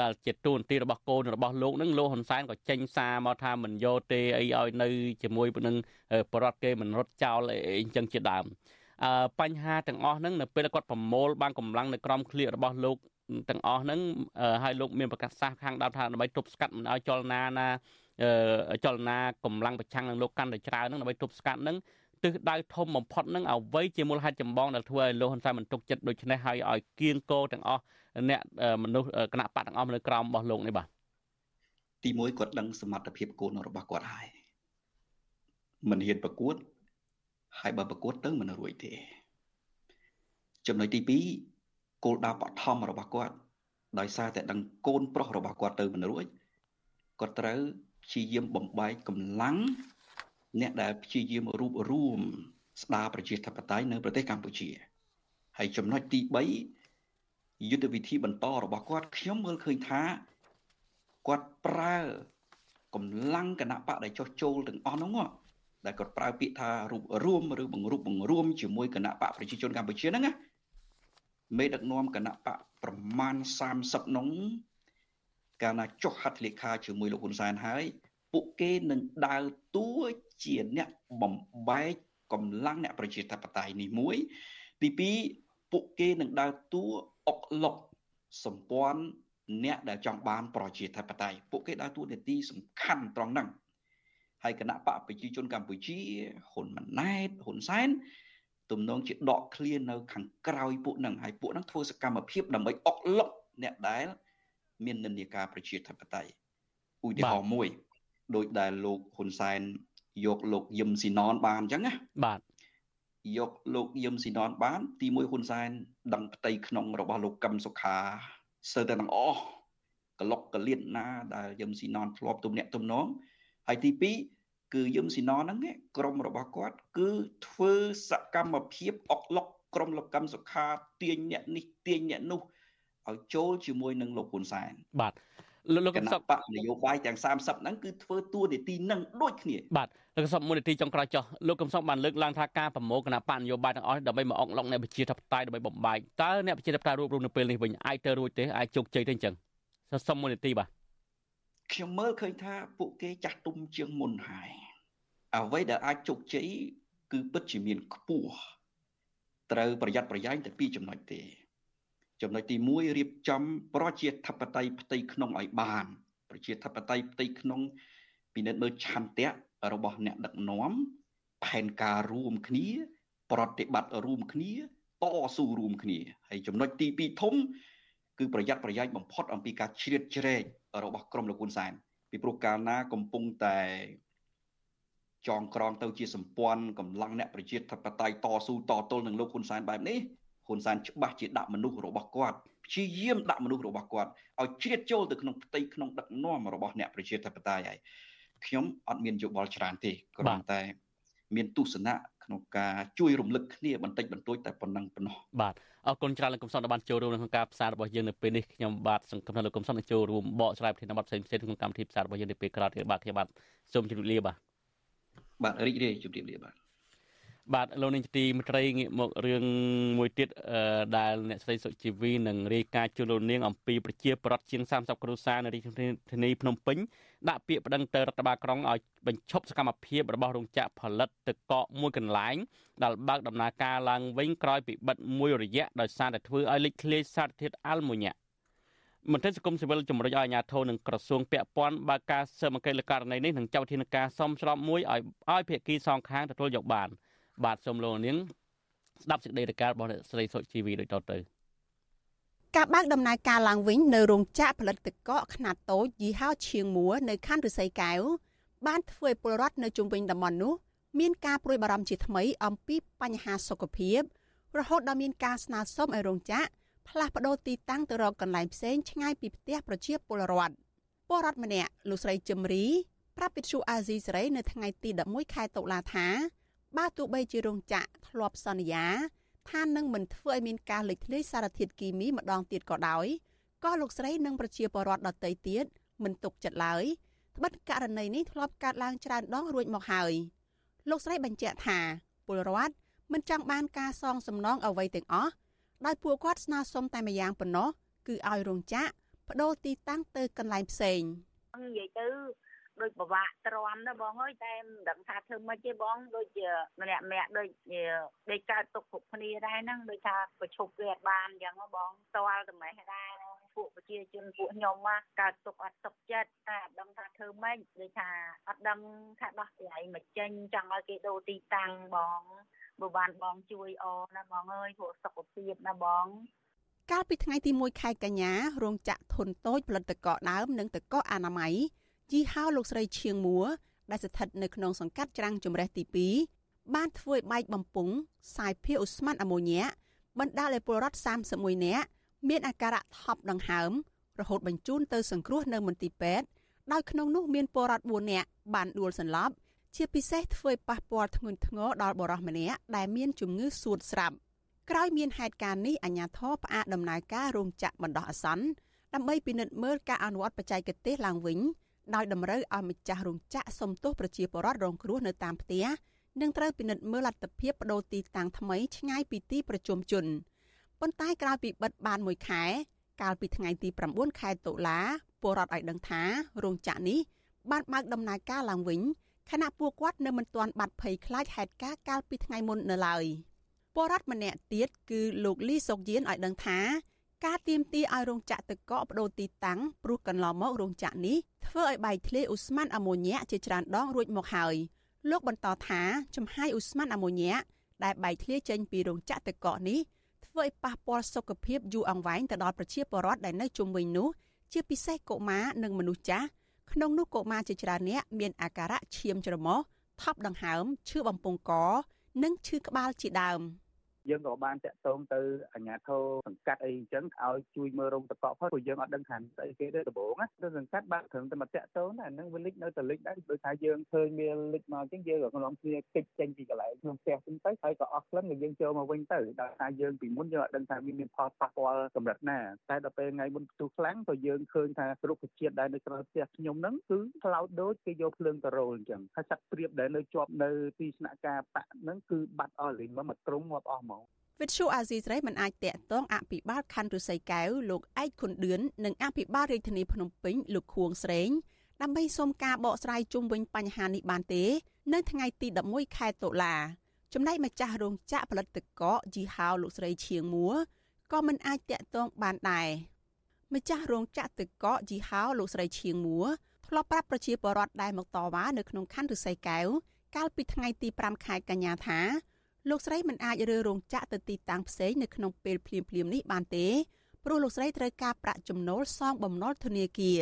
ដែលជាទូនទីរបស់កូនរបស់លោកនឹងលោកហ៊ុនសែនក៏ចេញសារមកថាមិនយកទេអីឲ្យនៅជាមួយនឹងបរដ្ឋគេមិនរត់ចោលអីអញ្ចឹងជាដើមអឺបញ្ហាទាំងអស់ហ្នឹងនៅពេលគាត់ប្រមូលបានកម្លាំងនៅក្រមឃ្លៀករបស់លោកទាំងអស់ហ្នឹងហើយលោកមានប្រកាសសាសខាងដើមថាដើម្បីទប់ស្កាត់មិនឲ្យចលនាណា ចលនាកម្លាំងប្រឆាំងនឹងលោកកាន់តែច្រើនហ្នឹងដើម្បីទប់ស្កាត់ហ្នឹងទិសដៅធំបំផុតហ្នឹងអ្វីជាមូលហេតុចម្បងដែលធ្វើឲ្យលោកហ៊ុនសែនមិនទុកចិត្តដូច្នេះហើយឲ្យគៀងគោទាំងអស់អ្នកមនុស្សគណៈបកទាំងអស់នៅក្រោមរបស់លោកនេះបាទទីមួយគាត់ដឹងសមត្ថភាពកូនរបស់គាត់ហើយមិនហ៊ានប្រកួតហើយបើប្រកួតទៅមិនរួចទេចំណុចទី2គោលដៅបឋមរបស់គាត់ដោយសារតែដឹងកូនប្រុសរបស់គាត់ទៅមិនរួចគាត់ត្រូវ ព្យាយាមបំបែកកម្លាំងអ្នកដែលព្យាយាមរួបរួមស្ដារប្រជាធិបតេយ្យនៅប្រទេសកម្ពុជាហើយចំណុចទី3យុទ្ធវិធីបន្តរបស់គាត់ខ្ញុំមើលឃើញថាគាត់ប្រើកម្លាំងគណៈបកដែលចោះចូលទាំងអស់នោះដែលគាត់ប្រើពាក្យថារួបរួមឬបង្រួបបង្រួមជាមួយគណៈបកប្រជាជនកម្ពុជាហ្នឹងណាមេដឹកនាំគណៈបកប្រមាណ30នោះ កាលណាចុះហត្ថលេខាជាមួយលោកហ៊ុនសែនហើយពួកគេនឹងដើរតួជាអ្នកបំបែកកម្លាំងអ្នកប្រជាធិបតេយ្យនេះមួយទី2ពួកគេនឹងដើរតួអុកឡុកសម្ព័ន្ធអ្នកដែលចង់បានប្រជាធិបតេយ្យពួកគេដើរតួនាទីសំខាន់ត្រង់ហ្នឹងហើយគណៈបកប្រជាជនកម្ពុជាហ៊ុនម៉ាណែតហ៊ុនសែនទំនងជាដកឃ្លានៅខាងក្រោយពួកហ្នឹងហើយពួកហ្នឹងធ្វើសកម្មភាពដើម្បីអុកឡុកអ្នកដែល មាននិន្នាការប្រជាធិបតេយ្យឧទាហរណ៍មួយដោយដែលលោកហ៊ុនសែនយកលោកយឹមស៊ីណនបានអញ្ចឹងណាបាទយកលោកយឹមស៊ីណនបាន ទីមួយហ៊ុនសែនដឹងផ្ទៃក្នុងរបស់លោកកឹមសុខាសើតែទាំងអស់ក្លុកកលៀនណាដែលយឹមស៊ីណនធ្លាប់ទំនាក់ទំនងហើយទី2គឺយឹមស៊ីណនហ្នឹងក្រុមរបស់គាត់ គឺធ្វើសកម្មភាពអុកឡុកក្រុមលោកកឹមសុខាទាញអ្នកនេះទាញអ្នកនោះ ឲ្យចូលជាមួយនឹងលោកហ៊ុនសែនបាទលោកកសបកនយោបាយទាំង30ហ្នឹងគឺធ្វើតួនាទីនឹងដូចគ្នាបាទលោកកសបមួយនាទីចុងក្រោយចុះលោកកំសក់បានលើកឡើងថាការប្រមូលគណៈបកនយោបាយទាំងអស់ដើម្បីមកអុកឡុកអ្នកប្រជាធិបតេយ្យដើម្បីបំបាយតើអ្នកប្រជាធិបតេយ្យរួបរวมនៅពេលនេះវិញអាចទៅរួចទេអាចជោគជ័យទេអញ្ចឹងសុំមួយនាទីបាទខ្ញុំមើលឃើញថាពួកគេចាស់ទុំជាងមុនហើយអ្វីដែលអាចជោគជ័យគឺពិតជាមានខ្ពស់ត្រូវប្រយ័ត្នប្រយែងតែពីរចំណុចទេ ចំណុចទី1រៀបចំប្រជាធិបតេយ្យផ្ទៃក្នុងឲ្យបាន ប្រជាធិបតេយ្យផ្ទៃក្នុងពិនិត្យមើលឆន្ទៈរបស់អ្នកដឹកនាំផែនការរួមគ្នា ប្រតិបត្តិរួមគ្នាតស៊ូរួមគ្នាហើយចំណុចទី2ធំគឺប្រយ័ត្នប្រយែងបំផុតអំពីការជ្រៀតជ្រែករបស់ក្រមលោកហ៊ុនសែនពីព្រោះកាលណាកំពុងតែចងក្រងទៅជាសម្ព័ន្ធកម្លាំងអ្នកប្រជាធិបតេយ្យតស៊ូតទល់នឹងលោកហ៊ុនសែនបែបនេះ ហ៊ុនសែនច្បាស់ជាដាក់មនុស្សរបស់គាត់ព្យាយាមដាក់មនុស្សរបស់គាត់ឲ្យជ្រៀតចូលទៅក្នុងផ្ទៃក្នុងដឹកនាំរបស់អ្នកប្រជាធិបតេយ្យហើយខ្ញុំអត់មានយោបល់ច្រើនទេគ្រាន់តែ មានទស្សនៈក្នុងការជួយរំលឹកគ្នាបន្តិចបន្តួចតែប៉ុណ្ណឹងប៉ុណ្ណោះបាទអរគុណច្រើនលោកកំសត់ដែលបានចូលរួមក្នុងការផ្សាយរបស់យើងនៅពេលនេះខ្ញុំបាទសង្ឃឹមថាលោកកំសត់នឹងចូលរួមបកស្រាយប្រធានបទផ្សេងៗក្នុងកម្មវិធីផ្សាយរបស់យើងនៅពេលក្រោយទៀតបាទខ្ញុំបាទសូមជម្រាបលាបាទបាទរីករាយជម្រាបលាបាទ បាទលោកនាងទីមត្រីងាកមករឿងមួយទៀតដែលអ្នកស្រីសុជីវីនឹងរាយការណ៍ជូនលោកនាងអំពីប្រជាប្រដ្ឋជាង30គ្រួសារនៅរាជធានីភ្នំពេញដាក់ពាក្យប្តឹងទៅរដ្ឋបាលក្រុងឲ្យបញ្ឈប់សកម្មភាពរបស់រោងចក្រផលិតទឹកកកមួយកន្លែងដែលបើកដំណើរការឡើងវិញក្រោយពីបិទមួយរយៈដោយសារតែធ្វើឲ្យលេចធ្លាយសារធាតុអាល់ម៉ូញ៉ាមន្ត្រីសង្គមស៊ីវិលជំរុញឲ្យអាជ្ញាធរនិងក្រសួងពាក់ព័ន្ធបើកការស៊ើបអង្កេតលើករណីនេះនិងចាត់វិធានការសមស្របមួយឲ្យឲ្យភាគីសងខាងទទួលយកបាន។ បាទសូមលោកនាងស្ដាប់សេចក្តីរាយការណ៍របស់អ្នកស្រីសុជីវីដូចតទៅការបើកដំណើរការឡើងវិញនៅរោងចក្រផលិតទឹកកកខ្នាតតូចយីហោឈៀងមួនៅខណ្ឌរិស័យកែវបានធ្វើឲ្យពលរដ្ឋនៅជុំវិញតំបន់នោះមានការព្រួយបារម្ភជាថ្មីអំពីបញ្ហាសុខភាព រហូតដល់មានការស្នើសុំឲ្យរោងចក្រផ្លាស់ប្តូរទីតាំងទៅរកកន្លែងផ្សេងឆ្ងាយពីផ្ទះប្រជាពលរដ្ឋពលរដ្ឋម្នាក់លោកស្រីជឹមរីប្រាប់វិទ្យុអាស៊ីសេរីនៅថ្ងៃទី11ខែតុលាថា បើទោះបីជារោងចក្រធ្លាប់សន្យាថានឹងមិនធ្វើឲ្យមានការលេចធ្លាយសារធាតុគីមីម្ដងទៀតក៏ដោយក៏លោកស្រីនិងប្រជាពលរដ្ឋដទៃទៀតមិនទុកចិត្តឡើយត្បិតករណីនេះធ្លាប់កើតឡើងច្រើនដងរួចមកហើយលោកស្រីបញ្ជាក់ថាពលរដ្ឋមិនចង់បានការសងសំណងអ្វីទាំងអស់ដោយពួកគាត់ស្នើសុំតែម្យ៉ាងប៉ុណ្ណោះគឺឲ្យរោងចក្របដូរទីតាំងទៅកន្លែងផ្សេងនិយាយទៅ ដូចបបាក់ទ្រាំណាបងអើយតែមិនដឹងថាធ្វើម៉េចទេបងដូចជាម្នាក់ម្នាក់ដូចដូចកើតទុកគ្រប់គ្នាដែរហ្នឹងដូចថាប្រឈប់វាអត់បានអញ្ចឹងបងតល់តែម៉េះដែរពួកប្រជាជនពួកខ្ញុំកើតទុកអត់ទុកចិត្តតែអត់ដឹងថាធ្វើម៉េចដូចថាអត់ដឹងថាដោះស្រាយមិនចេញចង់ឲ្យគេដូរទីតាំងបងបើបានបងជួយអណាបងអើយព្រោះសុខភាពណាបងកាលពីថ្ងៃទី1ខែកញ្ញារោងចក្រធុនតូចផលិតទឹកកកដើមនិងទឹកកកអនាម័យ យីហោលោកស្រីឈៀងមួដែលស្ថិតនៅក្នុងសង្កាត់ច្រាំងជំរះទី2បានធ្វើឲ្យបែកបំពង់សាយភាអូស្មန်អាម៉ូញ៉ាបណ្ដាលឲ្យពលរដ្ឋ31នាក់មានអាការៈថប់ដង្ហើមរហូតបញ្ជូនទៅសង្គ្រោះនៅមន្ទីរពេទ្យដោយក្នុងនោះមានពលរដ្ឋ4នាក់បានដួលសន្លប់ជាពិសេសធ្វើឲ្យប៉ះពាល់ធ្ងន់ធ្ងរដល់បុរសម្នាក់ដែលមានជំងឺសួតស្រាប់ក្រោយមានហេតុការណ៍នេះអាជ្ញាធរផ្អាកដំណើរការរោងចក្របណ្ដោះអាសន្នដើម្បីពិនិត្យមើលការអនុវត្តបច្ចេកទេសឡើងវិញ ដោយតម្រូវឲ្យម្ចាស់រោងចក្រសុំទោសប្រជាពលរដ្ឋរងគ្រោះនៅតាមផ្ទះនិងត្រូវពិនិត្យមើលលទ្ធភាពបដូរទីតាំងថ្មីឆ្ងាយពីទីប្រជុំជនប៉ុន្តែក្រោយពីបិទបានមួយខែ កាលពីថ្ងៃទី9ខែតុលាពលរដ្ឋឲ្យដឹងថារោងចក្រនេះបានបើកដំណើរការឡើងវិញខណៈពួកគាត់នៅមិនទាន់បាត់ភ័យខ្លាចហេតុការណ៍កាលពីថ្ងៃមុននៅឡើយពលរដ្ឋម្នាក់ទៀតគឺលោកលីសុកយានឲ្យដឹងថា ការទៀមទីឲ្យរោងចក្រទឹកកកបដូរទីតាំងព្រោះកន្លងមករោងចក្រនេះធ្វើឲ្យបែកធ្លាយឧស្ម័នអាម៉ូញ៉ាជាច្រើនដងរួចមកហើយលោកបន្តថាចំហាយឧស្ម័នអាម៉ូញ៉ាដែលបែកធ្លាយចេញពីរោងចក្រទឹកកកនេះធ្វើឲ្យប៉ះពាល់សុខភាពយូរអង្វែងទៅដល់ប្រជាពលរដ្ឋដែលនៅជុំវិញនោះជាពិសេសកុមារនិងមនុស្សចាស់ក្នុងនោះកុមារជាច្រើនអ្នកមានអាការៈឈាមច្រមុះថប់ដង្ហើមឈឺបំពង់ក និងឈឺក្បាលជាដើម។ យើងក៏បានតាក់ទងទៅអាជ្ញាធរសង្កាត់អីអញ្ចឹងឲ្យជួយមើលរោងតកកផងព្រោះយើងអត់ដឹងខាងស្អីគេទេដំបូងណាទៅសង្កាត់បានត្រឹមតែមកតាក់ទងតែហ្នឹងវាលិចនៅតែលិចដែរដោយថាយើងឃើញវាលិចមកអញ្ចឹងយើងក៏ក្នុងគ្នាគេចចេញពីកន្លែងក្នុងផ្ទះហ្នឹងទៅហើយក៏អស់ក្លិនក៏យើងចូលមកវិញទៅដោយថាយើងពីមុនយើងអត់ដឹងថាវាមានផលប៉ះពាល់កម្រិតណាតែដល់ពេលថ្ងៃមុនផ្ទុះខ្លាំងក៏យើងឃើញថារុក្ខជាតិដែលនៅក្រៅផ្ទះខ្ញុំហ្នឹងគឺថ្លោតដូចគេយកភ្លើងទៅរោលអញ្ចឹងហើយសត្វព្រាបដែលនៅជាប់នៅទីស្នាក់ការបកហ្នឹងគឺបាត់អស់លេងមកមួយក្រុមងាប់អស់ហ្មងវិទ្យុអាស៊ីសេរីមិនអាចតាក់ទងអភិបាលខណ្ឌរុស័យកែវលោកឯកខុនឌឿននិងអភិបាលរាជធានីភ្នំពេញលោកខួងស្រេងដើម្បីសូមការបកស្រាយជុំវិញបញ្ហានេះបានទេ នៅថ្ងៃទី11ខែតុលាចំណែកម្ចាស់រោងចក្រផលិតទឹកកកជីហោលោកស្រីឈៀងមួក៏មិនអាចតាក់ទងបានដែរម្ចាស់រោងចក្រទឹកកកជីហោលោកស្រីឈៀងមួធ្លាប់ប្រាប់ប្រជាពលរដ្ឋដែលមកតវ៉ានៅក្នុងខណ្ឌរិស័យកែវកាលពីថ្ងៃទី5ខែកញ្ញាថា លោកស្រីមិនអាចរើរោងចក្រទៅទីតាំងផ្សេងនៅក្នុងពេលភ្លាមៗនេះបានទេព្រោះលោកស្រីត្រូវការប្រាក់ចំណូលសងបំណុលធនាគារ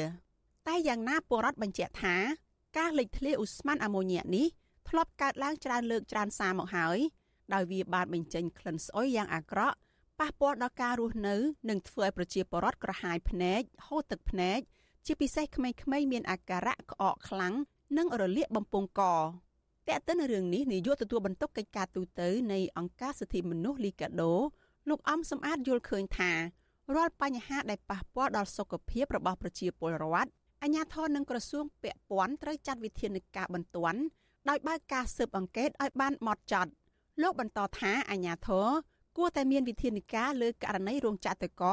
តែយ៉ាងណាពលរដ្ឋបញ្ជាក់ថាការលេចធ្លាយឧស្ម័នអាម៉ូញ៉ានេះធ្លាប់កើតឡើងច្រើនលើកច្រើនសារមកហើយដោយវាបានបញ្ចេញក្លិនស្អុយយ៉ាងអាក្រក់ប៉ះពាល់ដល់ការរស់នៅនិងធ្វើឲ្យប្រជាពលរដ្ឋក្រហាយភ្នែកហូរទឹកភ្នែកជាពិសេសក្មេងៗមានអាការៈក្អកខ្លាំងនិងរលាកបំពង់ក តែកតិនរឿងនេះនាយកទទួលបន្ទុកកិច្ចការទូតនៃអង្គការសិទ្ធិមនុស្សលីកាដូលោកអំសំអាតយល់ឃើញថារាល់បញ្ហាដែលប៉ះពាល់ដល់សុខភាពរបស់ប្រជាពលរដ្ឋអាជ្ញាធរនិងក្រសួងពាក់ព័ន្ធត្រូវចាត់វិធានការបន្ទាន់ដោយបើកការស៊ើបអង្កេតឲ្យបានម៉ត់ចត់លោកបន្តថាអាជ្ញាធរគួរតែមានវិធានការលើករណីរោងចក្រតកក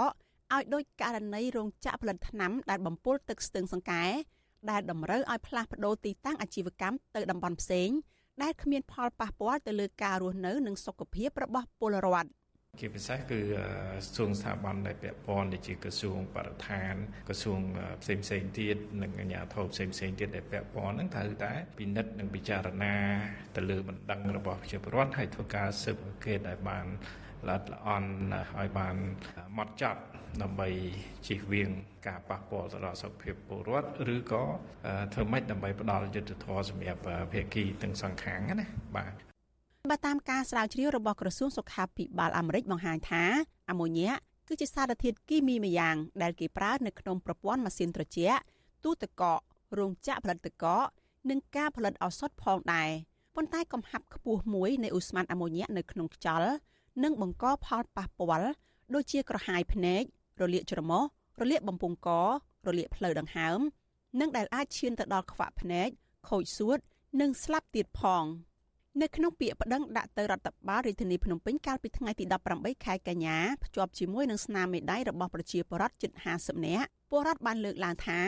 ឲ្យដូចករណីរោងចក្រផលិតថ្នាំដែលបំពុលទឹកស្ទឹងសង្កែ ដែលតម្រូវឲ្យផ្លាស់ប្តូរទីតាំងអាជីវកម្មទៅតំបន់ផ្សេងដែលគ្មានផលប៉ះពាល់ទៅលើការរស់នៅនិងសុខភាពរបស់ពលរដ្ឋជាពិសេសគឺក្រសួងស្ថាប័នដែលពាក់ព័ន្ធដូចជាក្រសួងបរិស្ថានក្រសួងផ្សេងផ្សេងទៀតនិងអាជ្ញាធរផ្សេងផ្សេងទៀតដែលពាក់ព័ន្ធហ្នឹងត្រូវតែពិនិត្យនិងពិចារណាទៅលើបណ្ដឹងរបស់ប្រជាពលរដ្ឋហើយធ្វើការស៊ើបអង្កេតឲ្យបាន ល្អិតល្អន់ឲ្យបានម៉ត់ចត់ដើម្បីជៀសវាងការប៉ះពាល់ទៅដល់សុខភាពពលរដ្ឋឬក៏ធ្វើម៉េចដើម្បីផ្ដល់យុត្តិធម៌សម្រាប់ភាគីទាំងសងខាងណាបាទបើតាមការស្រាវជ្រាវរបស់ក្រសួងសុខាភិបាលអាមេរិកបង្ហាញថាអាម៉ូញ៉ាគឺជាសារធាតុគីមីម្យ៉ាងដែលគេប្រើនៅក្នុងប្រព័ន្ធម៉ាស៊ីនត្រជាក់ទូទឹកកករោងចក្រផលិតទឹកកកនិងការផលិតឱសថផងដែរប៉ុន្តែកំហាប់ខ្ពស់មួយនៃឧស្ម័នអាម៉ូញ៉ានៅក្នុងខ្យល់ នឹងបង្កផលប៉ះពាល់ដូចជាក្រហាយភ្នែករលាកច្រមុះរលាកបំពង់ករលាកផ្លូវដង្ហើមនិងដែលអាចឈានទៅដល់ខ្វាក់ភ្នែកខូចសួត និងស្លាប់ទៀតផងនៅក្នុងពាក្យប្តឹងដាក់ទៅរដ្ឋបាលរាជធានីភ្នំពេញកាលពីថ្ងៃទី18ខែកញ្ញាភ្ជាប់ជាមួយនឹងស្នាមមេដៃរបស់ប្រជាពលរដ្ឋជិត50នាក់ពលរដ្ឋបានលើកឡើងថា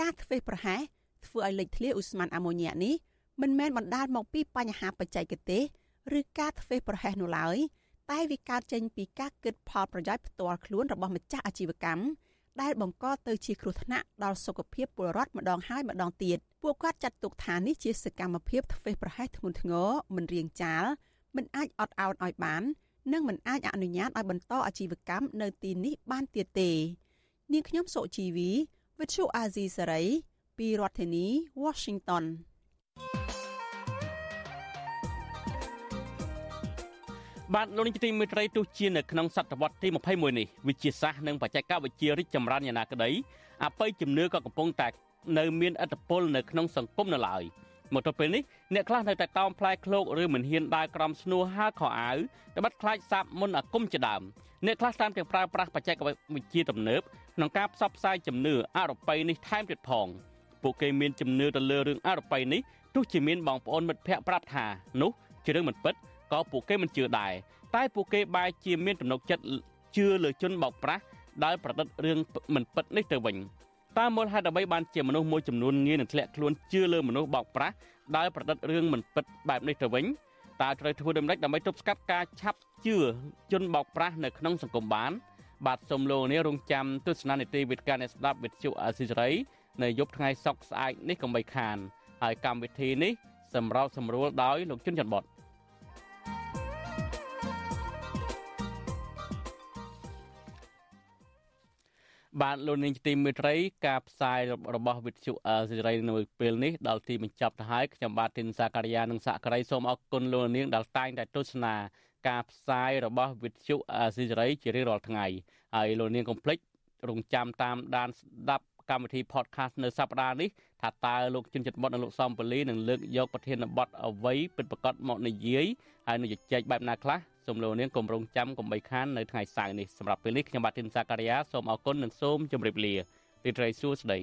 ការធ្វេសប្រហែសធ្វើឲ្យលេចធ្លាយឧស្ម័នអាម៉ូញ៉ានេះមិនមែនបណ្ដាលមកពីបញ្ហាបច្ចេកទេសឬការធ្វេសប្រហែសនោះឡើយ តែវាកើតចេញពីការគិតផលប្រយោជន៍ផ្ទាល់ខ្លួនរបស់ម្ចាស់អាជីវកម្មដែលបង្កទៅជាគ្រោះថ្នាក់ដល់សុខភាពពលរដ្ឋម្ដងហើយម្ដងទៀតពួកគាត់ចាត់ទុកថានេះជាសកម្មភាពធ្វេសប្រហែសធ្ងន់ធ្ងរមិនរៀងចាលមិនអាចអត់ឱនឲ្យបាន និងមិនអាចអនុញ្ញាតឲ្យបន្តអាជីវកម្មនៅទីនេះបានទៀតទេនាងខ្ញុំសុជីវី Virtual Azizi Saray ពីរដ្ឋធានី Washington បាទលោកនាយកទីមេត្រីទោះជានៅក្នុងសតវត្សទី21នេះវិទ្យាសាស្ត្រនិងបច្ចេកវិទ្យារីកចម្រើនយ៉ាងណាក្តីអបិយជំនឿក៏កំពុងតែនៅមានឥទ្ធិពលនៅក្នុងសង្គមនៅឡើយមកទល់ពេលនេះអ្នកខ្លះនៅតែតោមផ្លែឃ្លោកឬមិនហ៊ានដើរក្រំស្នួហើខោអាវតែបាត់ខ្លាចសាបមុនអាគមជាដើមអ្នកខ្លះតាមទាំងប្រើប្រាស់បច្ចេកវិទ្យាទំនើបក្នុងការផ្សព្វផ្សាយជំនឿអរូបីនេះថែមទៀតផងពួកគេមានជំនឿទៅលើរឿងអរូបីនេះទោះជាមានបងប្អូនមិត្តភ័ក្តិប្រាប់ថានោះជារឿងមិនពិត ក៏ពួកគេមិនជឿដែរតែពួកគេបែរជាមានទំនុកចិត្តជឿលើជនបោកប្រាស់ដែលប្រឌិតរឿងមិនពិតនេះទៅវិញតើមូលហេតុអ្វីបានជាមនុស្សមួយចំនួនងាយនឹងធ្លាក់ខ្លួនជឿលើមនុស្សបោកប្រាស់ដែលប្រឌិតរឿងមិនពិតបែបនេះទៅវិញតើត្រូវធ្វើដូចម្តេចដើម្បីទប់ស្កាត់ការឆាប់ជឿជនបោកប្រាស់នៅក្នុងសង្គមបាន បាទសូមលោកនេះរងចាំទស្សនានីតិវិទ្យាអ្នកស្ដាប់វិទ្យុអសិរ័យនៅយប់ថ្ងៃសុក្រស្អែកនេះកុំបីខានហើយកម្មវិធីនេះសម្រាប់សម្រួលដោយលោកជុនច័ន្ទបត បាទលោកនាងទីមេត្រីការផ្សាយរបស់វិទ្យុសេរីនៅពេលនេះដល់ទីបញ្ចប់ទៅហើយខ្ញុំបាទទីនសាការីយ៉ានិងសាក់ក្រីសូមអរគុណលោកនាងដែលតែងតែទស្សនាការផ្សាយរបស់វិទ្យុសេរីជារៀងរាល់ថ្ងៃហើយលោកនាងកុំភ្លេចរងចាំតាមដានស្ដាប់កម្មវិធី podcast នៅសប្តាហ៍នេះថាតើលោកជុនចិត្តបតនិងលោកសំពលីនឹងលើកយកប្រធានបទអ្វីពិតប្រាកដមកនិយាយ ហើយនឹងជជែកបែបណាខ្លះសូមលោកនាងកុំរងចាំកុំបីខាននៅថ្ងៃសៅរ៍នេះសម្រាប់ពេលនេះខ្ញុំបាទធីនសាការីយ៉ាសូមអរគុណនិងសូមជម្រាបលារីត្រីសួស្តី